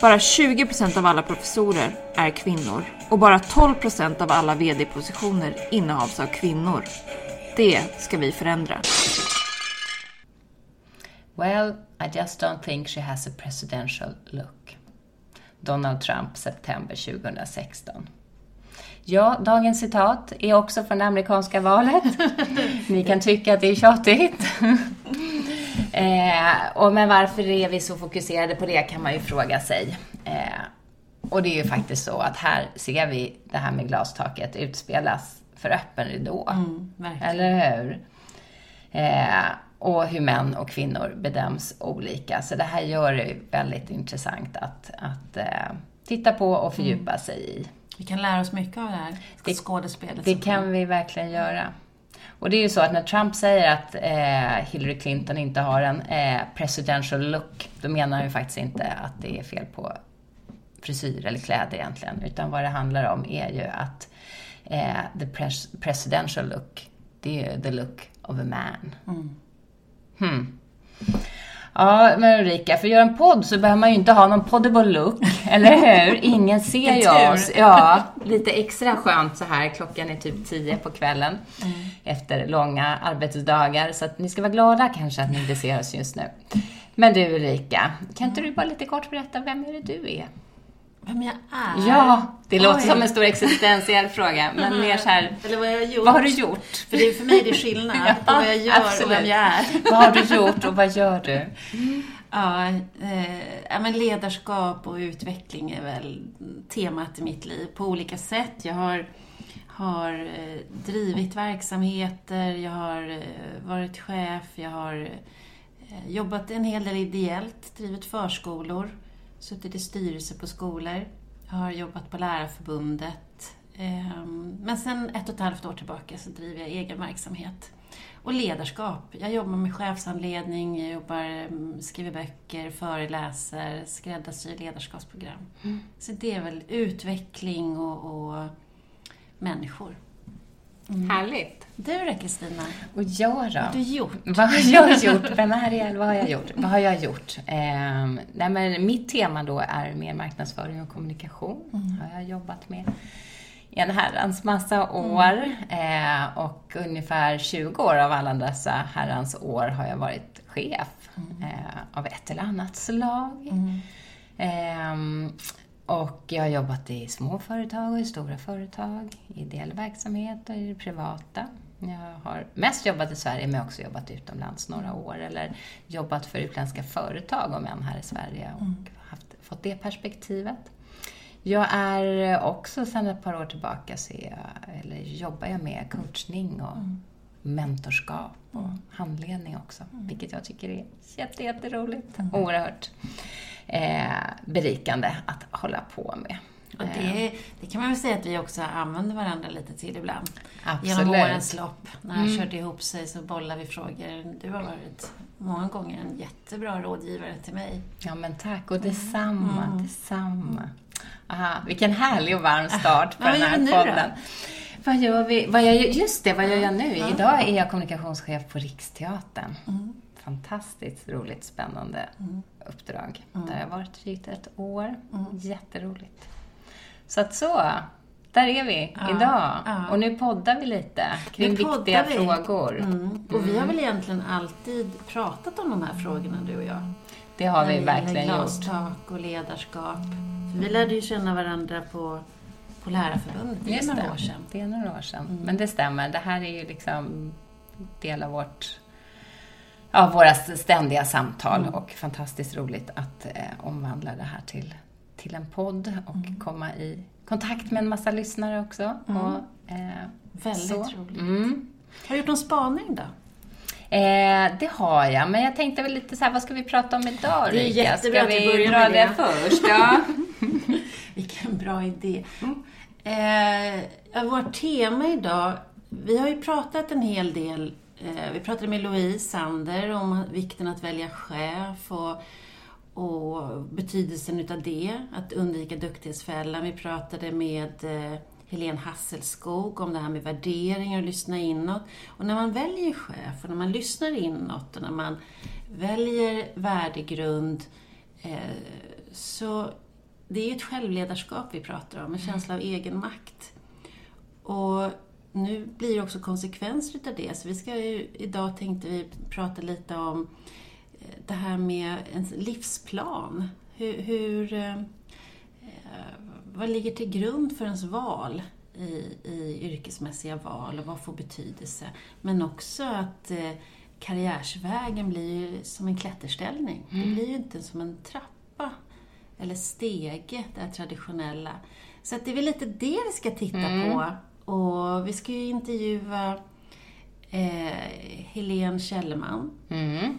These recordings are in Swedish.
Bara 20 procent av alla professorer är kvinnor och bara 12 procent av alla VD-positioner innehas av kvinnor. Det ska vi förändra. Well, I just don't think she has a presidential look. Donald Trump, september 2016. Ja, dagens citat är också från det amerikanska valet. Ni kan tycka att det är tjatigt. Eh, och men varför är vi så fokuserade på det kan man ju fråga sig. Eh, och det är ju faktiskt så att här ser vi det här med glastaket utspelas för öppen ridå. Mm, Eller hur? Eh, och hur män och kvinnor bedöms olika. Så det här gör det väldigt intressant att, att eh, titta på och fördjupa mm. sig i. Vi kan lära oss mycket av det här det, skådespelet. Det kan vi verkligen göra. Och det är ju så att när Trump säger att eh, Hillary Clinton inte har en eh, presidential look, då menar han ju faktiskt inte att det är fel på frisyr eller kläder egentligen, utan vad det handlar om är ju att eh, the pres presidential look, det är ju the look of a man. Mm. Hmm. Ja, men Ulrika, för att göra en podd så behöver man ju inte ha någon poddable look, eller hur? Ingen ser ju oss. Ja, lite extra skönt så här. Klockan är typ tio på kvällen mm. efter långa arbetsdagar. Så att ni ska vara glada kanske att ni inte ser oss just nu. Men du Ulrika, kan inte du bara lite kort berätta, vem är det du är? Vem jag är? Ja, det låter som en stor existentiell fråga, men mer så här, Eller vad jag gjort. Vad har du gjort? För det är för mig det är skillnad ja, på vad jag gör absolut. och vem jag är. vad har du gjort och vad gör du? Ja, eh, men ledarskap och utveckling är väl temat i mitt liv på olika sätt. Jag har, har eh, drivit verksamheter, jag har eh, varit chef, jag har eh, jobbat en hel del ideellt, drivit förskolor suttit i styrelse på skolor. Har jobbat på Lärarförbundet. Ehm, men sen ett och ett halvt år tillbaka så driver jag egen verksamhet. Och ledarskap. Jag jobbar med chefsanledning, jag jobbar, mm, skriver böcker, föreläser, skräddarsyr ledarskapsprogram. Mm. Så det är väl utveckling och, och människor. Mm. Härligt. Du då Kristina? Och jag då? Vad har du gjort? Vad har jag gjort? Vem är jag? Vad har jag gjort? Vad har jag gjort? Eh, nej men mitt tema då är mer marknadsföring och kommunikation. Mm. har jag jobbat med i en herrans massa år. Mm. Eh, och ungefär 20 år av alla dessa herrans år har jag varit chef mm. eh, av ett eller annat slag. Eh, och jag har jobbat i små företag och i stora företag, i ideell verksamhet och i det privata. Jag har mest jobbat i Sverige, men också jobbat utomlands några år. Eller jobbat för utländska företag, om än här i Sverige, och mm. haft, fått det perspektivet. Jag är också sedan ett par år tillbaka, så jag, eller jobbar jag med coachning och mm. mentorskap och mm. handledning också, mm. vilket jag tycker är jätteroligt. Mm. Oerhört eh, berikande att hålla på med. Och det, eh. det, kan man väl säga att vi också använder varandra lite till ibland. Absolut. Genom årens lopp. När det mm. körde ihop sig så bollar vi frågor. Du har varit många gånger en jättebra rådgivare till mig. Ja, men tack. Och detsamma. Mm. Detsamma. Aha, vilken härlig och varm start på den här podden. Vad gör vi? Vad jag, just det, vad gör jag nu? Idag är jag kommunikationschef på Riksteatern. Mm fantastiskt roligt, spännande mm. uppdrag. Mm. Där jag har varit drygt ett år. Mm. Jätteroligt. Så att så, där är vi ja, idag. Ja. Och nu poddar vi lite kring viktiga vi. frågor. Mm. Och vi har mm. väl egentligen alltid pratat om de här frågorna, du och jag. Det har vi verkligen gjort. Glastak och ledarskap. För vi lärde ju känna varandra på, på Lärarförbundet. Det är några år sedan. Det är några år sedan. Mm. Men det stämmer. Det här är ju liksom del av vårt ja, våra ständiga samtal mm. och fantastiskt roligt att eh, omvandla det här till, till en podd och mm. komma i kontakt med en massa lyssnare också. Mm. Och, eh, Väldigt så. roligt. Mm. Har du gjort någon spaning då? Eh, det har jag, men jag tänkte väl lite så här, vad ska vi prata om idag Det är Rika? jättebra Ska att vi börjar dra med det, det. först? Ja. Vilken bra idé. Eh, ja, vårt tema idag, vi har ju pratat en hel del, eh, vi pratade med Louise Sander om vikten att välja chef och, och betydelsen utav det, att undvika duktighetsfällan. Vi pratade med eh, Helene Hasselskog om det här med värderingar och lyssna inåt. Och när man väljer chef och när man lyssnar inåt och när man väljer värdegrund eh, så det är ju ett självledarskap vi pratar om, en känsla av egen makt. Och nu blir det också konsekvenser utav det, så vi ska ju, idag tänkte vi prata lite om det här med en livsplan. Hur, hur, eh, vad ligger till grund för ens val i, i yrkesmässiga val och vad får betydelse? Men också att eh, karriärsvägen blir ju som en klätterställning. Det blir ju inte som en trappa eller stege, det här traditionella. Så att det är väl lite det vi ska titta på. Och vi ska ju intervjua eh, Helene Källerman Mm.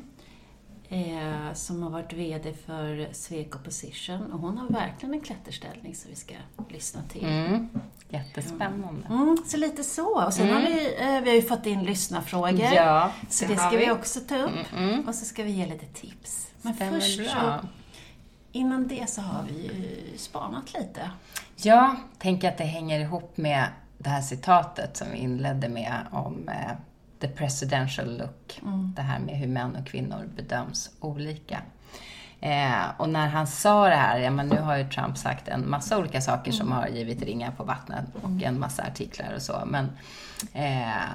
Eh, som har varit VD för Sweco Position och hon har verkligen en klätterställning som vi ska lyssna till. Mm. Jättespännande. Mm, så lite så. Och sen har vi, eh, vi har ju fått in lyssnarfrågor. Ja, så det det har ska vi vi. också ta upp. Mm. Och så ska vi ge lite tips. Men Stämmer först bra. så, innan det så har vi ju spanat lite. Ja, tänk att det hänger ihop med det här citatet som vi inledde med om eh, the presidential look. Det här med hur män och kvinnor bedöms olika. Eh, och när han sa det här, ja men nu har ju Trump sagt en massa olika saker som har givit ringar på vattnet och en massa artiklar och så. Men eh,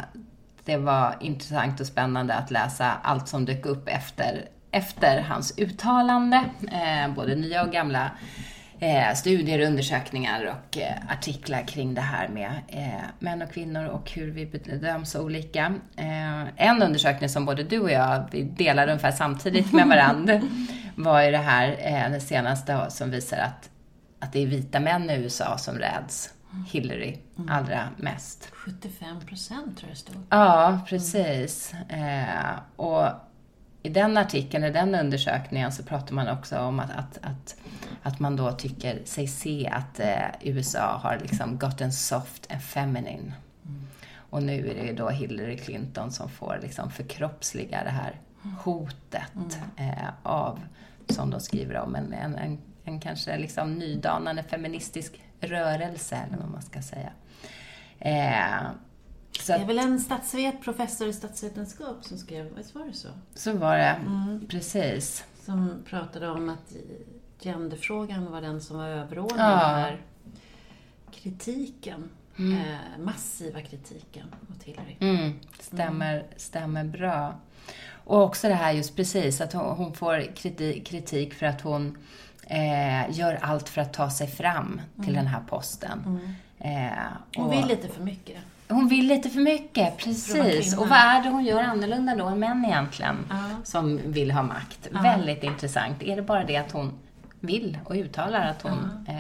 det var intressant och spännande att läsa allt som dök upp efter, efter hans uttalande. Eh, både nya och gamla eh, studier, undersökningar och eh, artiklar kring det här med eh, män och kvinnor och hur vi bedöms olika. En undersökning som både du och jag vi delade ungefär samtidigt med varandra var ju det här, det senaste som visar att, att det är vita män i USA som räds Hillary allra mest. 75 procent tror jag det stod. Ja, precis. Och i den artikeln, i den undersökningen, så pratar man också om att, att, att, att man då tycker sig se att eh, USA har liksom gotten soft and feminine. Och nu är det ju då Hillary Clinton som får liksom förkroppsliga det här hotet eh, av, som de skriver om, en, en, en, en kanske liksom nydanande feministisk rörelse, eller vad man ska säga. Eh, så Det är väl en statsvet, professor i statsvetenskap som skrev, visst var det så? Så var det. Precis. Som pratade om att genderfrågan var den som var överordnad Ja. den här kritiken. Eh, massiva kritiken mot Hillary. Mm, stämmer, stämmer bra. Och också det här just precis, att hon, hon får kritik, kritik för att hon eh, gör allt för att ta sig fram till den här posten. Eh, Hon och- vill lite för mycket. Hon vill lite för mycket, precis. Och vad är det hon gör annorlunda då än män egentligen? Ja. Som vill ha makt. Väldigt intressant. Är det bara det att hon vill och uttalar att hon eh,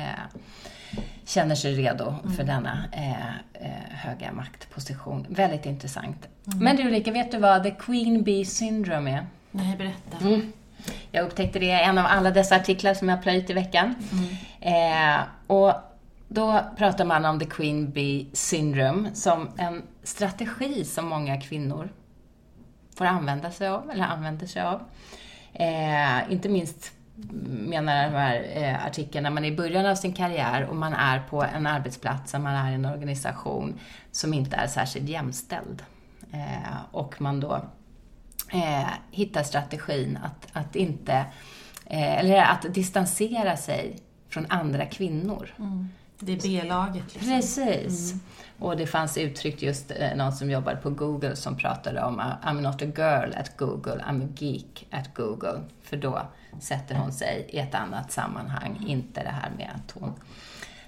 känner sig redo Mm. för denna eh, eh, höga maktposition? Väldigt intressant. Mm. Men du Ulrika, vet du vad the Queen Bee Syndrome är? Nej, berätta. Mm. Jag upptäckte det i en av alla dessa artiklar som jag plöjt i veckan. Eh, och då pratar man om the Queen Bee Syndrome som en strategi som många kvinnor får använda sig av, eller använder sig av. Eh, inte minst menar de här eh, artikeln när man är i början av sin karriär och man är på en arbetsplats, man är i en organisation som inte är särskilt jämställd. Eh, och man då eh, hittar strategin att, att inte, eh, eller att distansera sig från andra kvinnor. Mm. Det är B-laget. Liksom. Precis. Och det fanns uttryckt just eh, någon som jobbade på Google som pratade om uh, I'm not a girl at Google, I'm a geek at Google. För då sätter hon sig i ett annat sammanhang, inte det här med att hon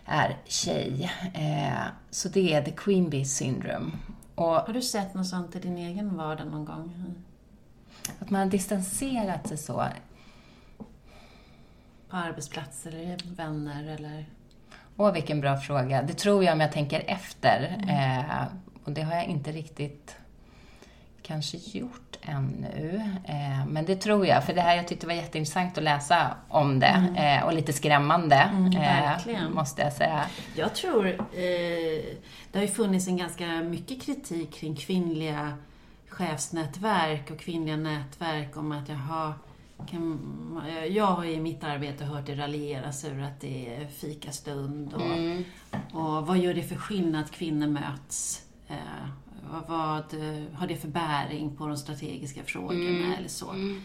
är tjej. Eh, så det är the Queen Bee Syndrome. Och Har du sett något sånt i din egen vardag någon gång? att man har distanserat sig så. På arbetsplatser eller vänner eller... Åh, vilken bra fråga. Det tror jag om jag tänker efter. Eh, och det har jag inte riktigt kanske gjort ännu. Eh, men det tror jag, för det här jag tyckte var jätteintressant att läsa om det mm. eh, och lite skrämmande, mm, eh, måste jag säga. Jag tror, eh, det har ju funnits en ganska mycket kritik kring kvinnliga chefsnätverk och kvinnliga nätverk om att jaha, kan, jag har i mitt arbete hört det raljeras över att det är fikastund och, mm. och vad gör det för skillnad att kvinnor möts? Eh, vad, vad, har det för bäring på de strategiska frågorna mm. eller så? Mm.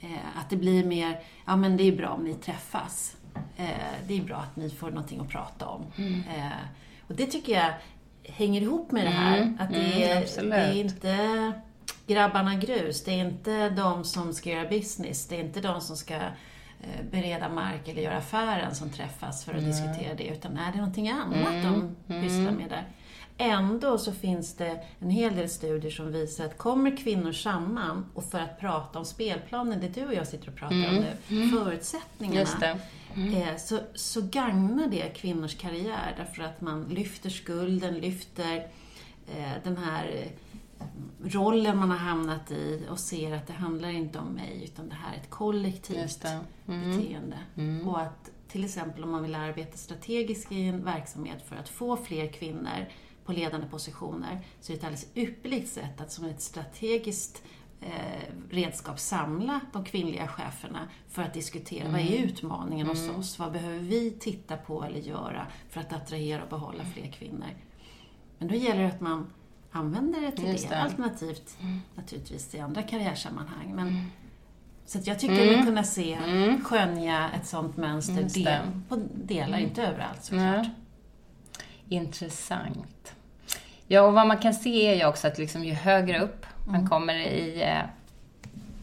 Eh, att det blir mer, ja men det är bra om ni träffas. Eh, det är bra att ni får någonting att prata om. Mm. Eh, och det tycker jag hänger ihop med det här. Mm. Att det mm, är, det är inte grabbarna grus. Det är inte de som ska göra business. Det är inte de som ska eh, bereda mark eller göra affären som träffas för att mm. diskutera det. Utan är det någonting annat mm. de pysslar med där. Ändå så finns det en hel del studier som visar att kommer kvinnor samman och för att prata om spelplanen, det du och jag sitter och pratar mm. om nu, mm. förutsättningarna, mm. eh, så, så gagnar det kvinnors karriär därför att man lyfter skulden, lyfter eh, den här rollen man har hamnat i och ser att det handlar inte om mig utan det här är ett kollektivt mm. beteende. Mm. Och att till exempel om man vill arbeta strategiskt i en verksamhet för att få fler kvinnor på ledande positioner så är det ett alldeles ypperligt sätt att som ett strategiskt eh, redskap samla de kvinnliga cheferna för att diskutera mm. vad är mm. utmaningen mm. hos oss? Vad behöver vi titta på eller göra för att attrahera och behålla fler kvinnor? Men då gäller det att man använder det till det. det. Alternativt mm. naturligtvis i andra karriärsammanhang. Men, mm. Så att jag tycker mm. mig kunna se, mm. skönja ett sånt mönster del, på delar, inte överallt såklart. Intressant. Ja, och vad man kan se är ju också att liksom ju högre upp man mm. kommer i, eh,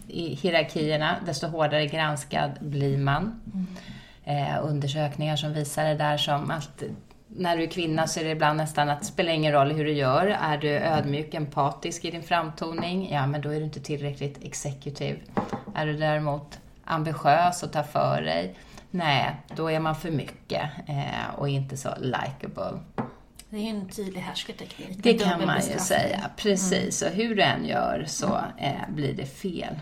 i hierarkierna, desto hårdare granskad blir man. Mm. Eh, undersökningar som visar det där som att när du är kvinna så är det ibland nästan att det spelar ingen roll hur du gör. Är du ödmjuk, empatisk i din framtoning, ja men då är du inte tillräckligt exekutiv. Är du däremot ambitiös och tar för dig, nej, då är man för mycket eh, och inte så likable. Det är en tydlig härskarteknik. Det kan man ju säga, precis. Mm. Och hur du än gör så eh, blir det fel.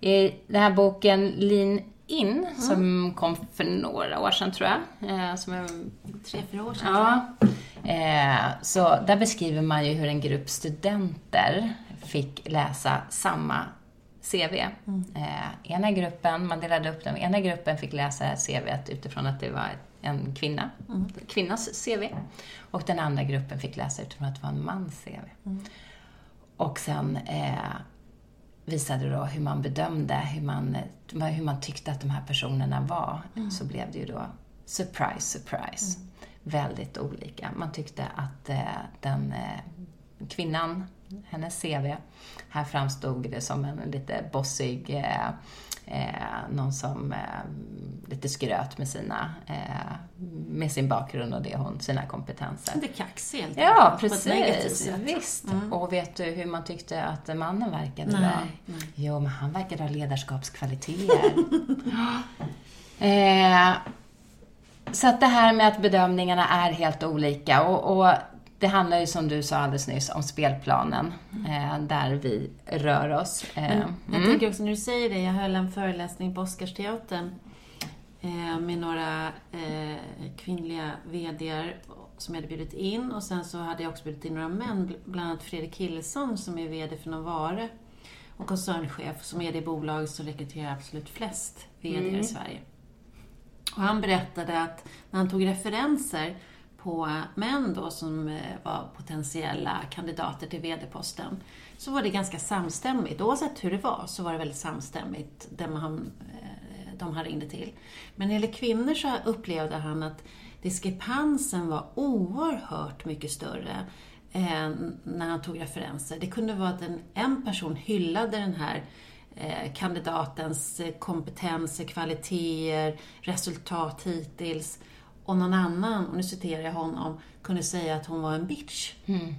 I den här boken Lean In, mm. som kom för några år sedan tror jag. Eh, som är, Tre, fyra år sedan. Ja. Eh, så där beskriver man ju hur en grupp studenter fick läsa samma CV. Mm. Eh, ena gruppen, man delade upp dem, ena gruppen fick läsa CV utifrån att det var en kvinna, mm. kvinnas CV. Och den andra gruppen fick läsa utifrån att det var en mans CV. Mm. Och sen eh, visade då hur man bedömde, hur man, hur man tyckte att de här personerna var. Mm. Så blev det ju då surprise, surprise. Mm. Väldigt olika. Man tyckte att eh, den eh, kvinnan, hennes CV, här framstod det som en lite bossig eh, Eh, någon som eh, lite skröt med, sina, eh, med sin bakgrund och det hon, sina kompetenser. Lite kaxig helt Ja, precis. Visst. Mm. Och vet du hur man tyckte att mannen verkade nej, då? Nej. Jo, men han verkade ha ledarskapskvaliteter. eh, så att det här med att bedömningarna är helt olika och, och det handlar ju som du sa alldeles nyss om spelplanen, eh, där vi rör oss. Eh, Men jag mm. tänker också när du säger det, jag höll en föreläsning på Oscarsteatern eh, med några eh, kvinnliga VDR som jag hade bjudit in och sen så hade jag också bjudit in några män, bland annat Fredrik Hillesson som är VD för Novare och koncernchef som är det bolag som rekryterar absolut flest VD mm. i Sverige. Och han berättade att när han tog referenser på män då som eh, var potentiella kandidater till VD-posten så var det ganska samstämmigt. Oavsett hur det var så var det väldigt samstämmigt, det man, eh, de han ringde till. Men när det gäller kvinnor så upplevde han att diskrepansen var oerhört mycket större eh, när han tog referenser. Det kunde vara att en, en person hyllade den här kandidatens kompetenser, kvaliteter, resultat hittills och någon annan, och nu citerar jag honom, kunde säga att hon var en bitch. Mm.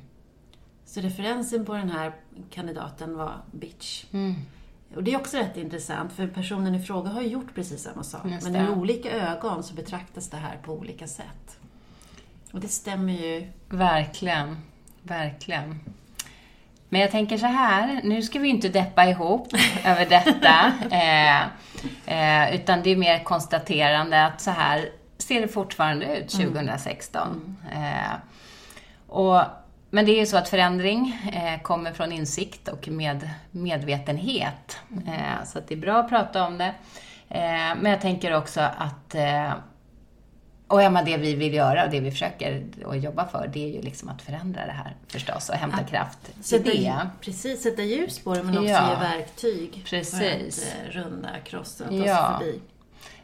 Så referensen på den här kandidaten var bitch. Mm. Och det är också rätt intressant, för personen i fråga har ju gjort precis samma sak. Men i olika ögon så betraktas det här på olika sätt. Och det stämmer ju. Verkligen. Verkligen. Men jag tänker så här, nu ska vi inte deppa ihop över detta. Eh, eh, utan det är mer konstaterande att så här ser det fortfarande ut 2016. Mm. Eh, och, men det är ju så att förändring eh, kommer från insikt och med medvetenhet. Mm. så att det är bra att prata om det. Eh, men jag tänker också att och ja, men det vi vill göra och det vi försöker att jobba för, det är ju liksom att förändra det här förstås och hämta ja. kraft sätta, i det. Precis, sätta ljus på det men också ja. ge verktyg precis. för att eh, runda, krossa och ta ja. sig förbi.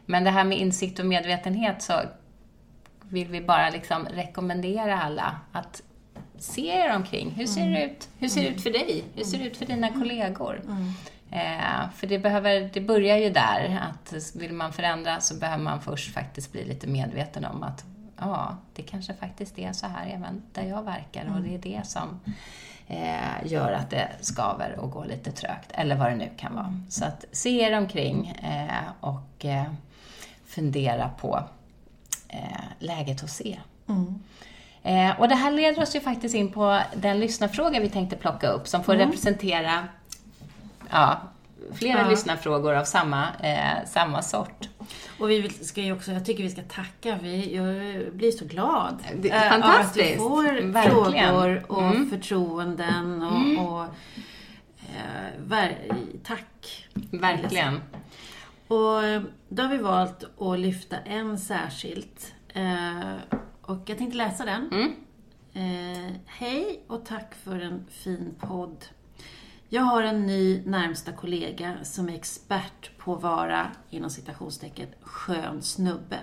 Men det här med insikt och medvetenhet så vill vi bara liksom rekommendera alla att se er omkring. Hur ser det mm. ut? Hur ser det ut för dig? Hur ser det ut för dina mm. kollegor? Mm. Eh, för det, behöver, det börjar ju där, att vill man förändra så behöver man först faktiskt bli lite medveten om att ja, det kanske faktiskt är så här även där jag verkar mm. och det är det som eh, gör att det skaver och går lite trögt, eller vad det nu kan vara. Så att se er omkring eh, och eh, fundera på eh, läget hos er. Mm. Eh, och det här leder oss ju faktiskt in på den lyssnarfråga vi tänkte plocka upp, som får mm. representera ja, flera ja. lyssnarfrågor av samma, eh, samma sort. Och vi ska ju också, jag tycker vi ska tacka, vi, jag blir så glad. Det är fantastiskt. att vi får Verkligen. frågor och mm. förtroenden och, mm. och eh, ver, tack. Verkligen. Och eh, då har vi valt att lyfta en särskilt. Eh, och jag tänkte läsa den. Mm. Eh, hej och tack för en fin podd. Jag har en ny närmsta kollega som är expert på att vara, inom citationstecken, skön snubbe.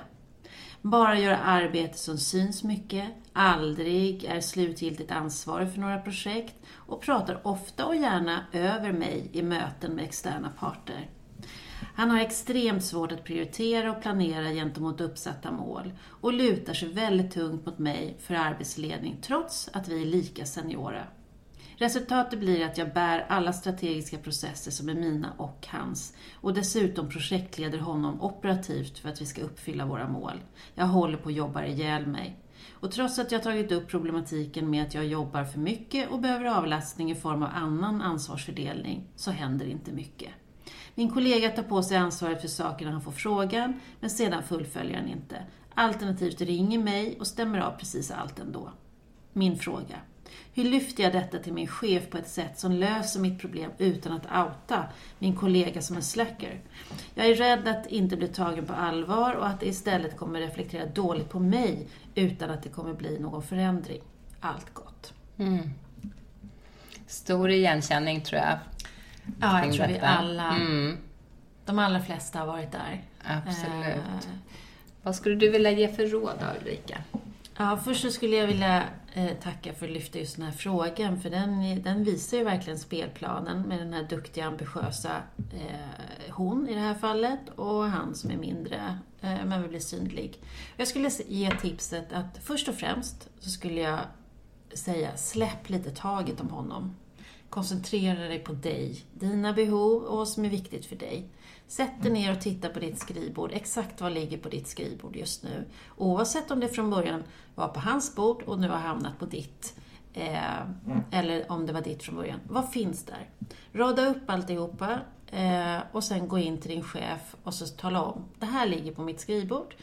Bara göra arbete som syns mycket, aldrig är slutgiltigt ansvarig för några projekt och pratar ofta och gärna över mig i möten med externa parter. Han har extremt svårt att prioritera och planera gentemot uppsatta mål och lutar sig väldigt tungt mot mig för arbetsledning trots att vi är lika seniora. Resultatet blir att jag bär alla strategiska processer som är mina och hans och dessutom projektleder honom operativt för att vi ska uppfylla våra mål. Jag håller på att jobba ihjäl mig. Och trots att jag tagit upp problematiken med att jag jobbar för mycket och behöver avlastning i form av annan ansvarsfördelning, så händer inte mycket. Min kollega tar på sig ansvaret för saker när han får frågan, men sedan fullföljer han inte. Alternativt ringer mig och stämmer av precis allt ändå. Min fråga. Hur lyfter jag detta till min chef på ett sätt som löser mitt problem utan att outa min kollega som en slacker? Jag är rädd att inte bli tagen på allvar och att det istället kommer reflektera dåligt på mig utan att det kommer bli någon förändring. Allt gott. Mm. Stor igenkänning tror jag. Ja, jag tror detta. vi alla, mm. de allra flesta har varit där. Absolut. Eh, Vad skulle du vilja ge för råd då, Ulrika? Ja, först så skulle jag vilja eh, tacka för att lyfta just den här frågan, för den, den visar ju verkligen spelplanen med den här duktiga, ambitiösa eh, hon i det här fallet och han som är mindre, eh, men vill bli synlig. Jag skulle ge tipset att först och främst så skulle jag säga släpp lite taget om honom. Koncentrera dig på dig, dina behov och vad som är viktigt för dig. Sätt dig ner och titta på ditt skrivbord. Exakt vad ligger på ditt skrivbord just nu? Oavsett om det från början var på hans bord och nu har hamnat på ditt. Eh, eller om det var ditt från början. Vad finns där? Rada upp alltihopa eh, och sen gå in till din chef och så tala om. Det här ligger på mitt skrivbord.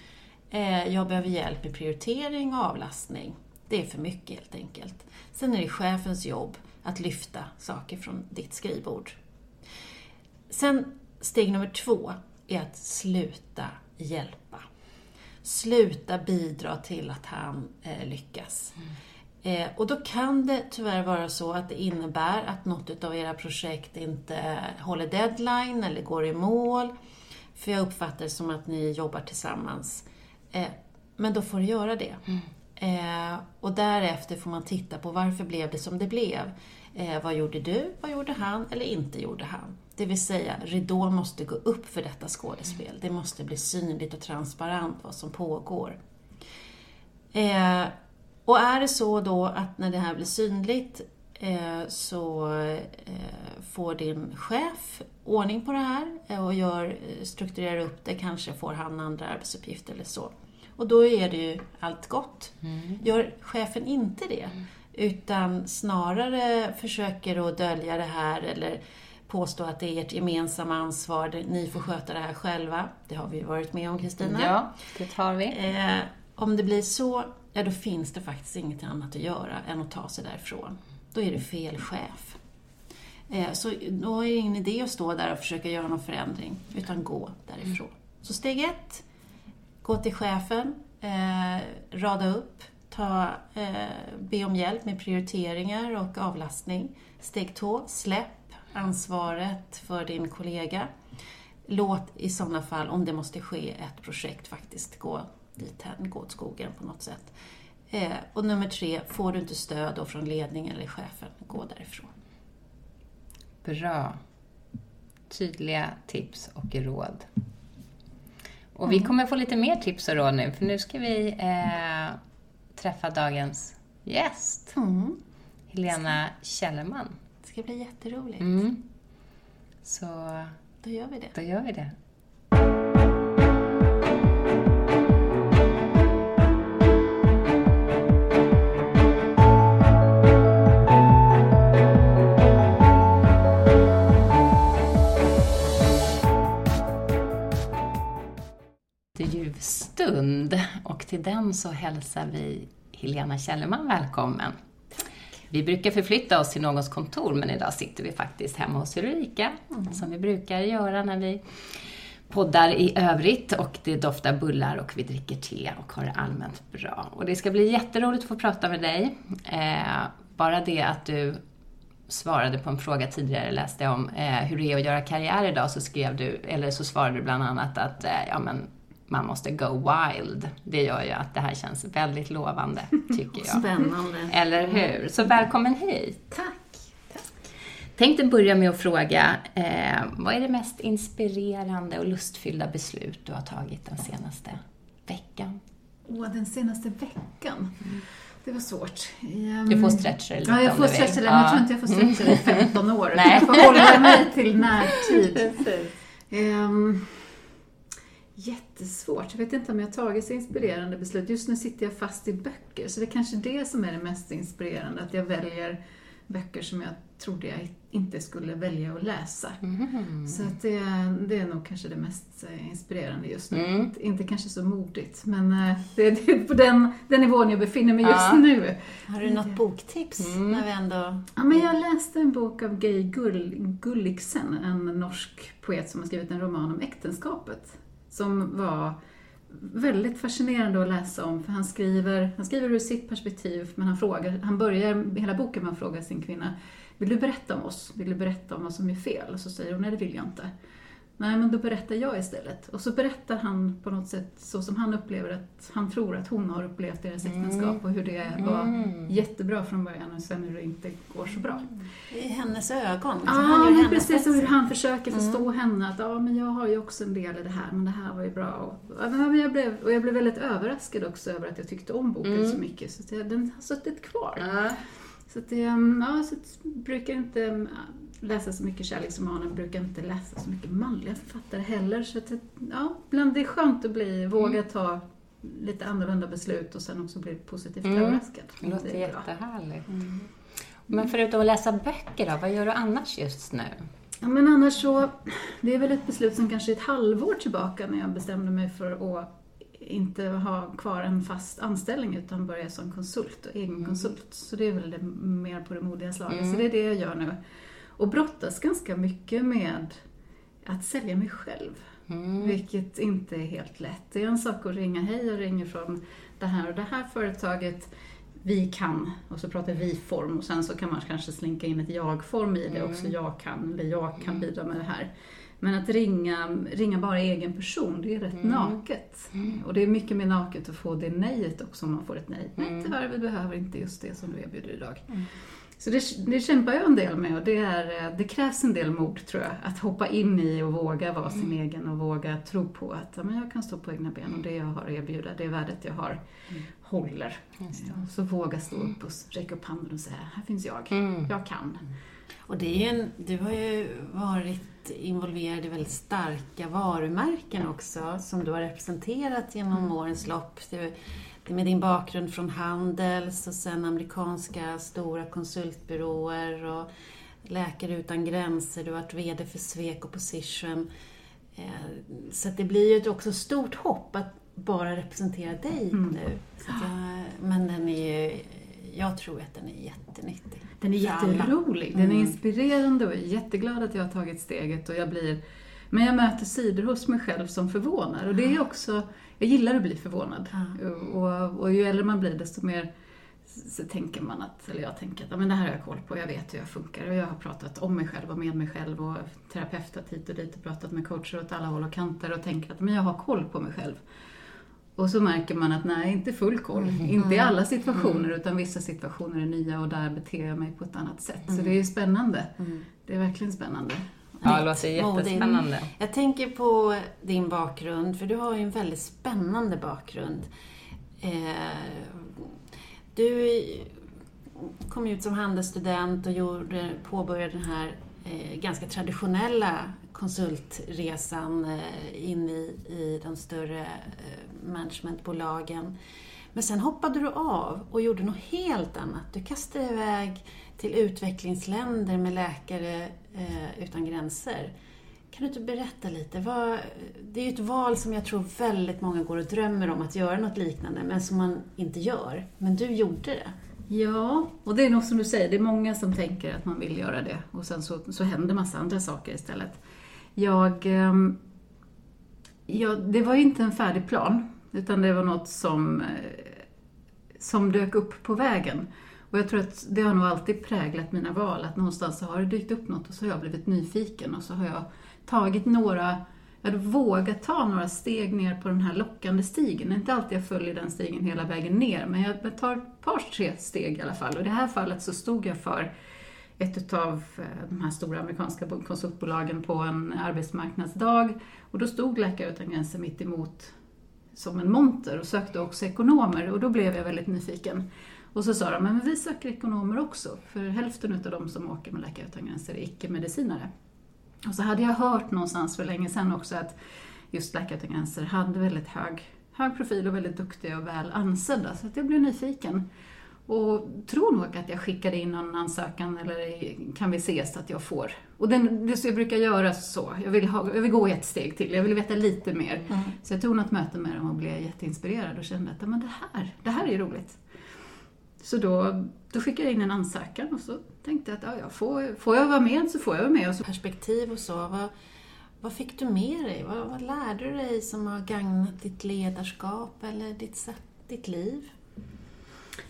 Eh, jag behöver hjälp med prioritering och avlastning. Det är för mycket helt enkelt. Sen är det chefens jobb att lyfta saker från ditt skrivbord. Sen Steg nummer två är att sluta hjälpa. Sluta bidra till att han eh, lyckas. Mm. Eh, och då kan det tyvärr vara så att det innebär att något av era projekt inte håller deadline eller går i mål. För jag uppfattar det som att ni jobbar tillsammans. Eh, men då får du göra det. Mm. Eh, och därefter får man titta på varför blev det som det blev. Eh, vad gjorde du? Vad gjorde han? Eller inte gjorde han? Det vill säga, ridån måste gå upp för detta skådespel. Det måste bli synligt och transparent vad som pågår. Eh, och är det så då att när det här blir synligt eh, så eh, får din chef ordning på det här eh, och gör, strukturerar upp det, kanske får han andra arbetsuppgifter eller så. Och då är det ju allt gott. Mm. Gör chefen inte det, utan snarare försöker att dölja det här eller påstå att det är ert gemensamma ansvar, ni får sköta det här själva. Det har vi varit med om Kristina. Ja, det har vi. Eh, om det blir så, ja då finns det faktiskt inget annat att göra än att ta sig därifrån. Då är det fel chef. Eh, så då är det ingen idé att stå där och försöka göra någon förändring, utan gå därifrån. Så steg ett, gå till chefen, eh, rada upp, ta, eh, be om hjälp med prioriteringar och avlastning. Steg två, släpp ansvaret för din kollega. Låt i sådana fall, om det måste ske, ett projekt faktiskt gå dithän, gå åt skogen på något sätt. Eh, och nummer tre, får du inte stöd då från ledningen eller chefen, gå därifrån. Bra. Tydliga tips och råd. Och vi kommer få lite mer tips och råd nu, för nu ska vi eh, träffa dagens gäst. Mm. Helena Källerman. Det ska bli jätteroligt. Mm. Så Då gör vi det. då gör vi det. Stund och till den så hälsar vi Helena Källerman välkommen. Vi brukar förflytta oss till någons kontor, men idag sitter vi faktiskt hemma hos Ulrika, som vi brukar göra när vi poddar i övrigt och det doftar bullar och vi dricker te och har det allmänt bra. Och det ska bli jätteroligt att få prata med dig. Eh, bara det att du svarade på en fråga tidigare, läste jag om eh, hur det är att göra karriär idag, så skrev du, eller så svarade du bland annat att eh, ja, men, man måste go wild. Det gör ju att det här känns väldigt lovande, tycker jag. Spännande. Eller hur? Så välkommen hit. Tack. Tack. Tänkte börja med att fråga, eh, vad är det mest inspirerande och lustfyllda beslut du har tagit den senaste veckan? Åh, den senaste veckan. Det var svårt. Mm. Du får stretcha dig lite Ja, jag får stretcha det, men jag tror inte jag får stretcha i 15 år. Nej. Jag får hålla mig till närtid. Precis. Jättesvårt. Jag vet inte om jag har tagit så inspirerande beslut. Just nu sitter jag fast i böcker, så det är kanske det som är det mest inspirerande. Att jag väljer böcker som jag trodde jag inte skulle välja att läsa. Mm. Så att det, det är nog kanske det mest eh, inspirerande just nu. Mm. Inte, inte kanske så modigt, men eh, det, det är på den, den nivån jag befinner mig just Ja. nu. Har du något boktips Mm. när vi ändå... Ja, men jag läste en bok av Gay Gull, Gulliksen, en norsk poet som har skrivit en roman om äktenskapet. Som var väldigt fascinerande att läsa om, för han skriver, han skriver ur sitt perspektiv, men han, frågar, han börjar hela boken med att fråga sin kvinna, vill du berätta om oss? Vill du berätta om vad som är fel? Och så säger hon, nej det vill jag inte. Nej, men då berättar jag istället. Och så berättar han på något sätt så som han upplever att, han tror att hon har upplevt deras äktenskap och hur det var Mm. jättebra från början och sen hur det inte går så bra. I hennes ögon. liksom. Ja, men hennes precis. Och hur han försöker förstå henne. Att ja, men jag har ju också en del i det här, men det här var ju bra. Och, ja, men jag, blev, och jag blev väldigt överraskad också över att jag tyckte om boken Mm. så mycket. Så att jag, den har suttit kvar. Så att det, mm, ja, så att jag brukar inte mm, läsa så mycket kärleksromaner, brukar inte läsa så mycket manliga författare heller. Så att, det- ja, ibland det är skönt att bli, våga ta lite annorlunda beslut och sen också bli positivt Mm. överraskad. Det låter bra. jättehärligt. Mm. Men förutom att läsa böcker då, vad gör du annars just nu? Ja, men annars så, det är väl ett beslut som kanske är ett halvår tillbaka när jag bestämde mig för att inte ha kvar en fast anställning utan börja som konsult och egen konsult. Så det är väl det, mer på det modiga slaget. Mm. Så det är det jag gör nu. Och brottas ganska mycket med att sälja mig själv. Mm. Vilket inte är helt lätt. Det är en sak att ringa, hej jag ringer från det här och det här företaget. Vi kan, och så pratar vi-form och sen så kan man kanske slinka in ett jag-form i det Mm. också. Jag kan, eller jag kan Mm. bidra med det här. Men att ringa, ringa bara egen person, det är rätt Mm. naket. Och det är mycket mer naket att få det nejet också om man får ett nej. Nej Mm. tyvärr, vi behöver inte just det som du erbjuder idag. Mm. Så det, det kämpar jag en del med och det, är, eh, det krävs en del mod tror jag. Att hoppa in i och våga vara sin Mm. egen och våga tro på att ja, men jag kan stå på egna ben och det jag har att erbjuda, det värdet jag har, Mm. håller. Det. Så våga stå upp och räcka upp handen och säga, här finns jag, Mm. jag kan. Och det är en, du har ju varit involverad i väldigt starka varumärken också, som du har representerat genom mm. årens lopp. Det med din bakgrund från Handels och sen amerikanska stora konsultbyråer och Läkare utan gränser, du har varit VD för Sweco Position. Eh, så det blir ju också stort hopp att bara representera dig mm. nu. Jag, men den är ju, jag tror att den är jättenyttig. Den är jätterolig, den är mm. inspirerande och jag är jätteglad att jag har tagit steget och jag blir men jag möter sidor hos mig själv som förvånar och det är också, jag gillar att bli förvånad. Och, och ju äldre man blir desto mer så tänker man att, eller jag tänker att men det här har jag koll på, jag vet hur jag funkar och jag har pratat om mig själv och med mig själv och terapeutat hit och dit och pratat med coacher åt alla håll och kanter och tänker att men jag har koll på mig själv. Och så märker man att nej, inte full koll. Mm. Inte i alla situationer, utan vissa situationer är nya och där beter jag mig på ett annat sätt. Mm. Så det är spännande. Mm. Det är verkligen spännande. Ja, det låter jättespännande. Jag tänker på din bakgrund, för du har ju en väldigt spännande bakgrund. Eh, du kom ut som handelsstudent och gjorde, påbörjade den här eh, ganska traditionella konsultresan eh, in i, i de större managementbolagen. Men sen hoppade du av och gjorde något helt annat. Du kastade iväg till utvecklingsländer med Läkare eh, utan gränser. Kan du inte berätta lite? Vad, det är ju ett val som jag tror väldigt många går och drömmer om att göra något liknande, men som man inte gör. Men du gjorde det. Ja, och det är nog som du säger, det är många som tänker att man vill göra det och sen så, så händer massa andra saker istället. Jag, ehm, ja, det var ju inte en färdig plan, utan det var något som, eh, som dök upp på vägen. Och jag tror att det har nog alltid präglat mina val, att någonstans så har det dykt upp något och så har jag blivit nyfiken och så har jag tagit några, jag hade vågat ta några steg ner på den här lockande stigen. Det är inte alltid jag följer den stigen hela vägen ner, men jag tar ett par, tre steg i alla fall. Och i det här fallet så stod jag för ett av eh, de här stora amerikanska konsultbolagen på en arbetsmarknadsdag. Och då stod Läkare utan gränser mitt emot som en monter och sökte också ekonomer och då blev jag väldigt nyfiken. Och så sa de, men vi söker ekonomer också, för hälften av de som åker med Läkare utan gränser är icke-medicinare. Och så hade jag hört någonstans för länge sedan också att just Läkare utan gränser hade väldigt hög, hög profil och väldigt duktiga och väl ansedda, så att jag blev nyfiken. Och tror nog att jag skickade in någon ansökan eller kan vi ses att jag får. Och den, det, jag brukar göra så. Jag vill, ha, jag vill gå ett steg till, jag vill veta lite mer. Mm. Så jag tog något möte med dem och blev jätteinspirerad och kände att men det, här, det här är roligt. Så då, då skickade jag in en ansökan och så tänkte jag att ja, får, får jag vara med så får jag vara med. Och så... Perspektiv och så, vad, vad fick du med dig? Vad, vad lärde du dig som har gagnat ditt ledarskap eller ditt, ditt liv?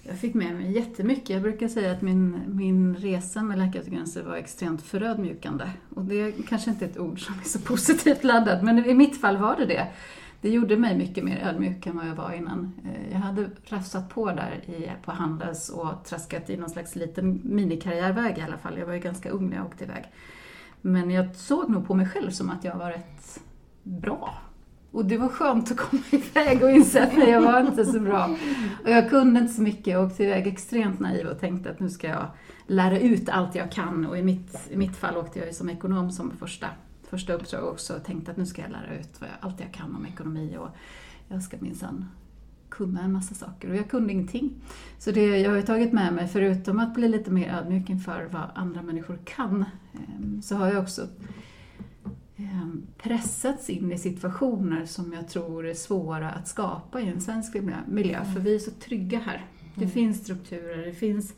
Jag fick med mig jättemycket. Jag brukar säga att min, min resa med Läkare utan gränser var extremt förödmjukande. Och det kanske inte är ett ord som är så positivt laddat, men i mitt fall var det det. Det gjorde mig mycket mer ödmjuk än vad jag var innan. Eh, jag hade rafsat på där i, på Handels och traskat i någon slags liten minikarriärväg i alla fall. Jag var ju ganska ung när jag åkte iväg. Men jag såg nog på mig själv som att jag var rätt bra och det var skönt att komma iväg och inse att nej, jag var inte så bra. Och jag kunde inte så mycket. Jag åkte iväg extremt naiv och tänkte att nu ska jag lära ut allt jag kan. Och i mitt, i mitt fall åkte jag ju som ekonom som första, första uppdrag också och tänkte att nu ska jag lära ut allt jag kan om ekonomi och jag ska minsann kunna en massa saker. Och jag kunde ingenting. Så det jag har tagit med mig, förutom att bli lite mer ödmjuk inför vad andra människor kan, ehm, så har jag också Ehm, pressats in i situationer som jag tror är svåra att skapa i en svensk miljö, för vi är så trygga här. Det mm. finns strukturer, det finns